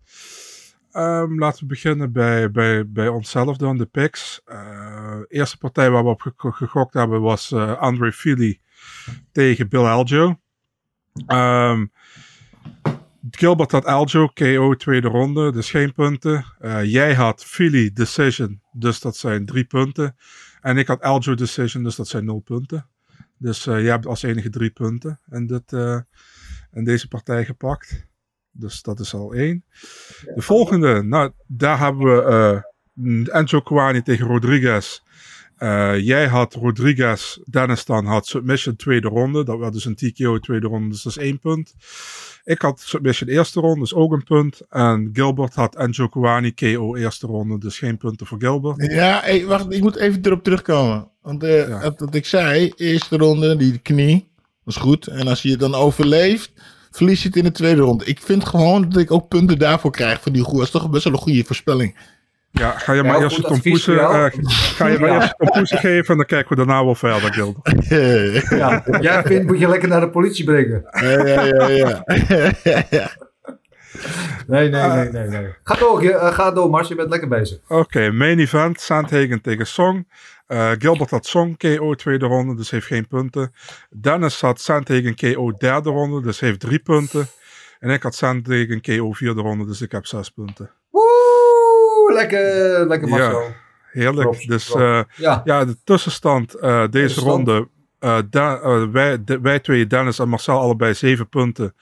Ehm, laten we beginnen bij, bij, bij onszelf dan, de picks. Eh, eerste partij waar we op ge- gegokt hebben was eh Andre Fili tegen Bill Aljo. Ehm, Gilbert had Aljo, KO tweede ronde, dus geen punten. Jij had Philly Decision, dus dat zijn drie punten. En ik had Aljo Decision, dus dat zijn nul punten. Dus jij hebt als enige drie punten in, dit, in deze partij gepakt. Dus dat is al één. De volgende, nou, daar hebben we eh Enzo Kwani tegen Rodriguez. Eh, jij had Rodriguez, Dennis dan had submission tweede ronde. Dat was dus een TKO tweede ronde, dus dat is één punt. Ik had submission eerste ronde, dus ook een punt. En Gilbert had Enzo Kwani KO eerste ronde, dus geen punten voor Gilbert. Ja, hey, wacht, ik moet even erop terugkomen. Want eh, wat- wat ik zei, eerste ronde, die knie, was goed. En als je het dan overleeft, verlies je het in de tweede ronde. Ik vind gewoon dat ik ook punten daarvoor krijg voor die goede. Dat is toch best wel een goede voorspelling. Ja, ga je Ja, maar eerst voor jou. eh, ga je maar eerst geven en dan kijken we daarna wel verder, Gilbert. Ja, jij vindt moet je lekker naar de politie brengen. Ja, ja, ja. ja. Nee, nee, nee, nee. nee. Ga door, eh, ga door Mars, je bent lekker bezig. Oké, main event, Sandhagen tegen Song. Eh, Gilbert had Song KO tweede ronde, dus heeft geen punten. Dennis had Sandhagen KO derde ronde, dus heeft drie punten. En ik had Sandhagen KO vierde ronde, dus ik heb zes punten. Woe, lekker, lekker Marcel. Ja, heerlijk. Props, dus eh, Ja. ja. de tussenstand eh, deze Tussenstand. ronde. eh, eh, wij, de- wij twee, Dennis en Marcel, allebei zeven punten.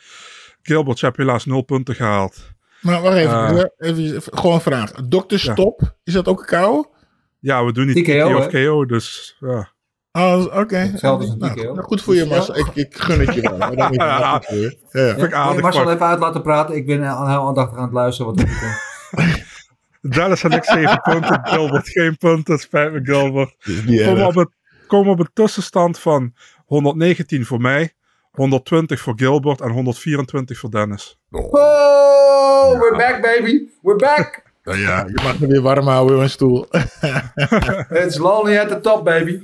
Gilbert, je hebt helaas nul punten gehaald. Maar wacht even, Eh, even, even- gewoon een vraag. Dokter Ja. Stop, is dat ook een kou? Ja, we doen niet TKO, TKO of? KO, dus ja. Oh, oké. Hetzelfde als een Nou, TKO. nou, goed voor je, Ja. Marcel. Ik, ik gun het je wel. Maar dan. Ja. Ik Wil je aardig. Marcel even uit laten praten? Ik ben eh, heel aandachtig aan het luisteren. Wat komt. Dennis en ik zeven punten, Gilbert geen punten. Spijt me, Gilbert. Erg. op, het, komen op een tussenstand van 119 voor mij, 120 voor Gilbert en 124 voor Dennis. Oh, we're back baby. We're back. Nou ja, je mag me weer warm houden in mijn stoel. It's lonely at the top baby.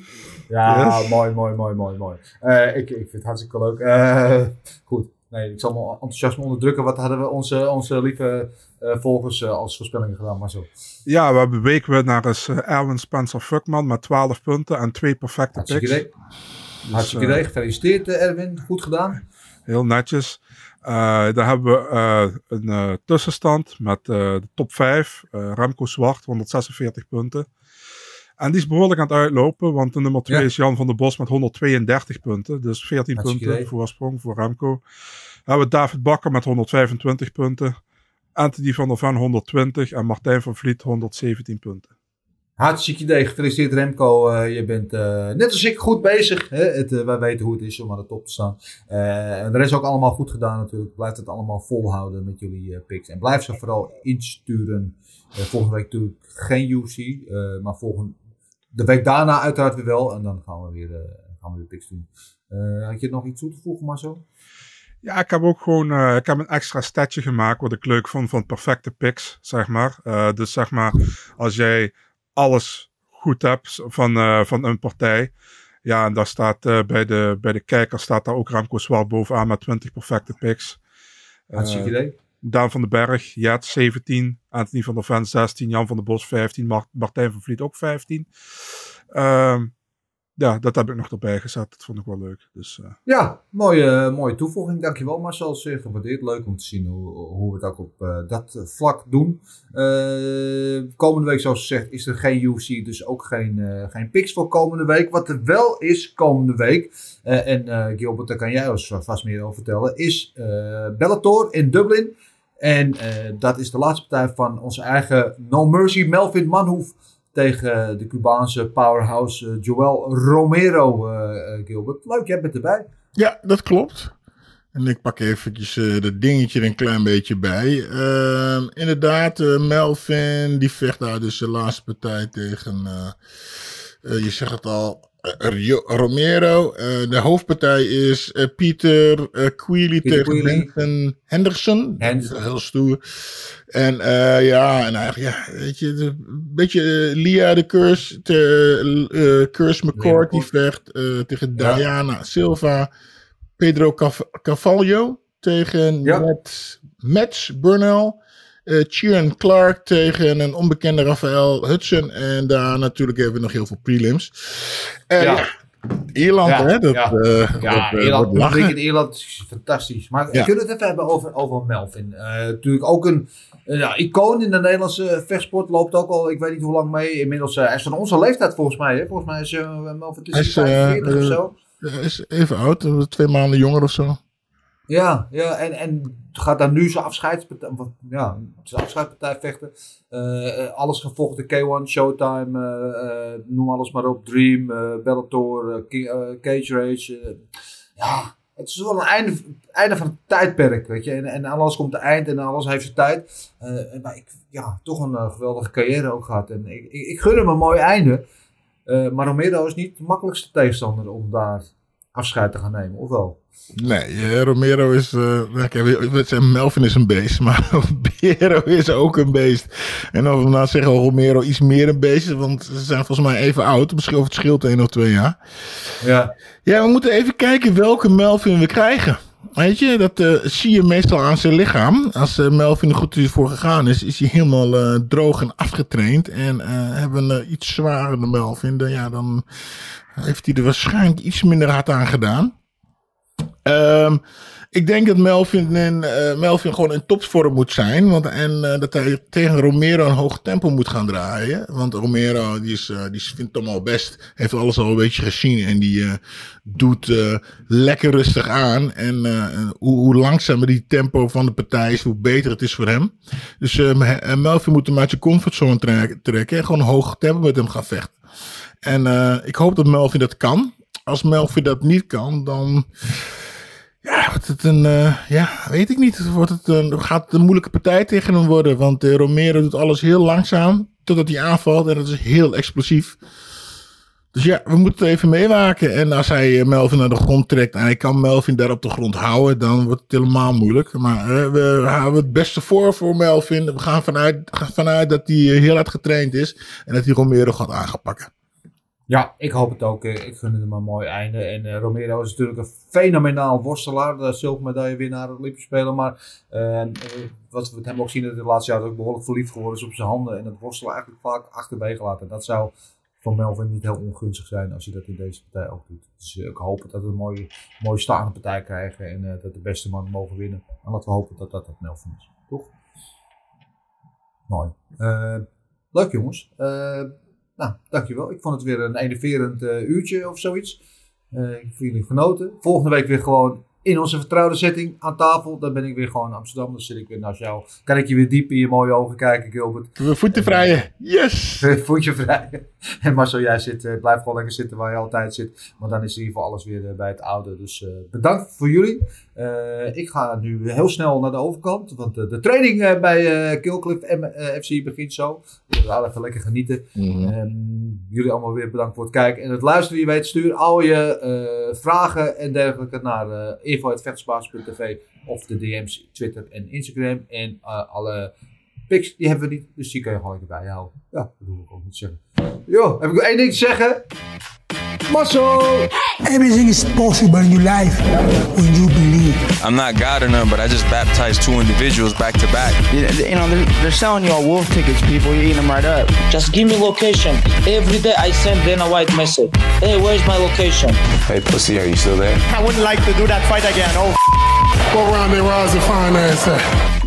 Ja, Yes. mooi, mooi, mooi, mooi, mooi. Eh, ik, ik vind het hartstikke leuk. Eh, goed. Nee, ik zal mijn enthousiasme onderdrukken. Wat hadden we onze, onze lieve eh, volgers als voorspellingen gedaan, maar zo. Ja, we hebben weekwinnaar is eh, Erwin Spencer Fuckman met 12 punten en twee perfecte Hartstikke picks. idee. Hartstikke eh, idee. Gefeliciteerd Erwin. Goed gedaan. Heel netjes. Eh, daar hebben we eh, een eh, tussenstand met de top 5. Eh, Remco Zwart, 146 punten. En die is behoorlijk aan het uitlopen, want de nummer 2 Ja. is Jan van der Bos met 132 punten. Dus 14 Hartstikke punten voorsprong voor Remco. Dan hebben we David Bakker met 125 punten. Anthony van der Ven 120 en Martijn van Vliet 117 punten. Hartstikke idee. Gefeliciteerd Remco. Eh, je bent eh, net als ik goed bezig. Hè? Het, eh, wij weten hoe het is om aan de top te staan. En de rest ook allemaal goed gedaan natuurlijk. Blijf het allemaal volhouden met jullie picks. En blijf ze vooral insturen. Volgende week natuurlijk geen UC. maar volgende, de week daarna uiteraard weer wel. En dan gaan we weer, gaan we weer picks doen. Had je nog iets toe te voegen Marcel? Ja, ik heb ook gewoon ik heb een extra statje gemaakt wat ik leuk vond van perfecte picks, zeg maar. Dus zeg maar, als jij alles goed hebt van, eh, van een partij. Ja, en daar staat eh, bij, de, bij de kijker staat daar ook Remco Zwart bovenaan met 20 perfecte picks. Hartstikke Eh, idee. Daan van den Berg, Jet 17, Anthony van der Ven 16, Jan van der Bos 15, Mart- Martijn van Vliet ook 15. Ehm, ja, dat heb ik nog erbij gezet. Dat vond ik wel leuk. Dus, eh, Ja, mooie, mooie toevoeging. Dankjewel Marcel, zeer gewaardeerd. Leuk om te zien hoe, hoe we het ook op eh, dat vlak doen. Eh, komende week, zoals gezegd, is er geen UFC, dus ook geen, eh, geen picks voor komende week. Wat er wel is komende week, eh, en eh, Gilbert, daar kan jij ons vast meer over vertellen, is eh, Bellator in Dublin. En eh, dat is de laatste partij van onze eigen No Mercy Melvin Manhoef tegen de Cubaanse powerhouse eh, Joel Romero, eh, eh, Gilbert. Leuk, jij bent erbij. Ja, dat klopt. En ik pak eventjes dat dingetje er een klein beetje bij. Ehm, inderdaad, Melvin die vecht daar dus de laatste partij tegen, je zegt het al, Romero. De hoofdpartij is Pieter Queely Peter tegen Queely. Henderson. Henderson. Heel stoer. En ja, en eigenlijk, ja, weet je, beetje eh, Lia de Curse, te, eh, Curse McCord die vecht eh, tegen Ja. Diana Silva. Pedro Cav- Cavallo tegen Ja. Matt, Mats Burnell. eh Kieran Clark tegen een onbekende Rafael Hudson. En daar natuurlijk hebben we nog heel veel prelims. Eh, Ja. Ierland, Ja, hè? Dat, ja. eh, Ja, dat, eh, Ierland, publiek in Ierland is fantastisch. Maar Ja. kunnen we het even hebben over, over Melvin? Eh, natuurlijk ook een ja, icoon in de Nederlandse vechtsport. Loopt ook al, ik weet niet hoe lang mee. Inmiddels, hij is van onze leeftijd volgens mij. Hè? Volgens mij is uh, Melvin tussen is, 45 of zo. Hij is even oud, twee maanden jonger of zo. Ja, ja en, en gaat daar nu zijn afscheidspartij, ja, zijn afscheidspartij vechten. Eh, alles gevochten, K1, Showtime, eh, noem alles maar op. Dream, Bellator, Cage Rage. ja, het is wel een einde, van het tijdperk, weet je. En, en alles komt te eind en alles heeft zijn tijd. Maar ik, ja, toch een geweldige carrière ook gehad. En ik, ik, ik gun hem een mooi einde. Maar Romero is niet de makkelijkste tegenstander om daar afscheid te gaan nemen, of wel? Nee, Romero is. we zeggen Melvin is een beest, maar Romero is ook een beest. En of we nou zeggen Romero iets meer een beest, want ze zijn volgens mij even oud. Misschien of het scheelt één of twee jaar. Ja. Ja, we moeten even kijken welke Melvin we krijgen. Weet je, dat eh, zie je meestal aan zijn lichaam. Als eh, Melvin er goed voor gegaan is, is hij helemaal droog en afgetraind. En hebben we een iets zwaardere Melvin, dan, ja, dan heeft hij er waarschijnlijk iets minder hard aan gedaan. Ehm, ik denk dat Melvin, in, eh, Melvin gewoon in topsvorm moet zijn. Want, en eh, dat hij tegen Romero een hoog tempo moet gaan draaien. Want Romero die is, eh, die vindt het allemaal best. Heeft alles al een beetje gezien. En die doet lekker rustig aan. En hoe, hoe langzamer die tempo van de partij is, hoe beter het is voor hem. Dus eh, Me- eh, Melvin moet hem uit zijn comfortzone trek- trekken. En gewoon een hoog tempo met hem gaan vechten. En ik hoop dat Melvin dat kan. Als Melvin dat niet kan, dan ja, wordt het een, eh, ja, weet ik niet. Wordt het een, gaat een moeilijke partij tegen hem worden. Want eh, Romero doet alles heel langzaam totdat hij aanvalt. En dat is heel explosief. Dus ja, we moeten even meewaken. En als hij eh, Melvin naar de grond trekt en hij kan Melvin daar op de grond houden, dan wordt het helemaal moeilijk. Maar we houden het beste voor voor Melvin. We gaan vanuit, vanuit dat hij heel hard getraind is en dat hij Romero gaat aangepakken. Ja, ik hoop het ook. Eh, Ik gun hem een mooi einde. En eh, Romero is natuurlijk een fenomenaal worstelaar. De zilvermedaillewinnaar Olympische Spelen. Maar eh, eh, wat we met hem ook zien in de laatste jaren ook behoorlijk verliefd geworden is op zijn handen. En het worstelen eigenlijk vaak achterwege laten. Dat zou voor Melvin niet heel ongunstig zijn als hij dat in deze partij ook doet. Dus ik hoop dat we een mooie, mooie staande partij krijgen. En dat de beste mannen mogen winnen. En laten we hopen dat dat, dat Melvin is. Toch? Mooi. Leuk jongens. Eh, nou, dankjewel. Ik vond het weer een enerverend eh, uurtje of zoiets. Eh, ik vond jullie genoten. Volgende week weer gewoon in onze vertrouwde setting aan tafel. Dan ben ik weer gewoon in Amsterdam. Dan zit ik weer naast jou. Kan ik je weer diep in je mooie ogen kijken, Gilbert. We voeten vrijen. Yes! Voetje vrij. En Marcel, jij zit, eh, blijf gewoon lekker zitten waar je altijd zit. Maar dan is in ieder geval alles weer eh, bij het oude. Dus eh, bedankt voor jullie. Eh, ik ga nu heel snel naar de overkant. Want de training eh, bij M- eh, FC begint zo. Dus we gaan even lekker genieten. Ehm, jullie allemaal weer bedankt voor het kijken en het luisteren. Je weet, stuur al je vragen en dergelijke naar uh, info.vechtsbaas.tv of de DM's, Twitter en Instagram. En alle pics, die hebben we niet, dus die kun je gewoon lekker bijhouden. Ja, dat hoef ik ook niet te zeggen. Jo, heb ik nog één ding te zeggen? Marcel! Everything is possible in your life when you believe. I'm not God or none, but I just baptized two individuals back to back. You know, they're, they're selling you all wolf tickets, people. You're eating them right up. Just give me location. Every day I send Dana White message. Hey, where's my location? Hey, pussy, are you still there? I wouldn't like to do that fight again. Oh, Go around there, Roz, and find that.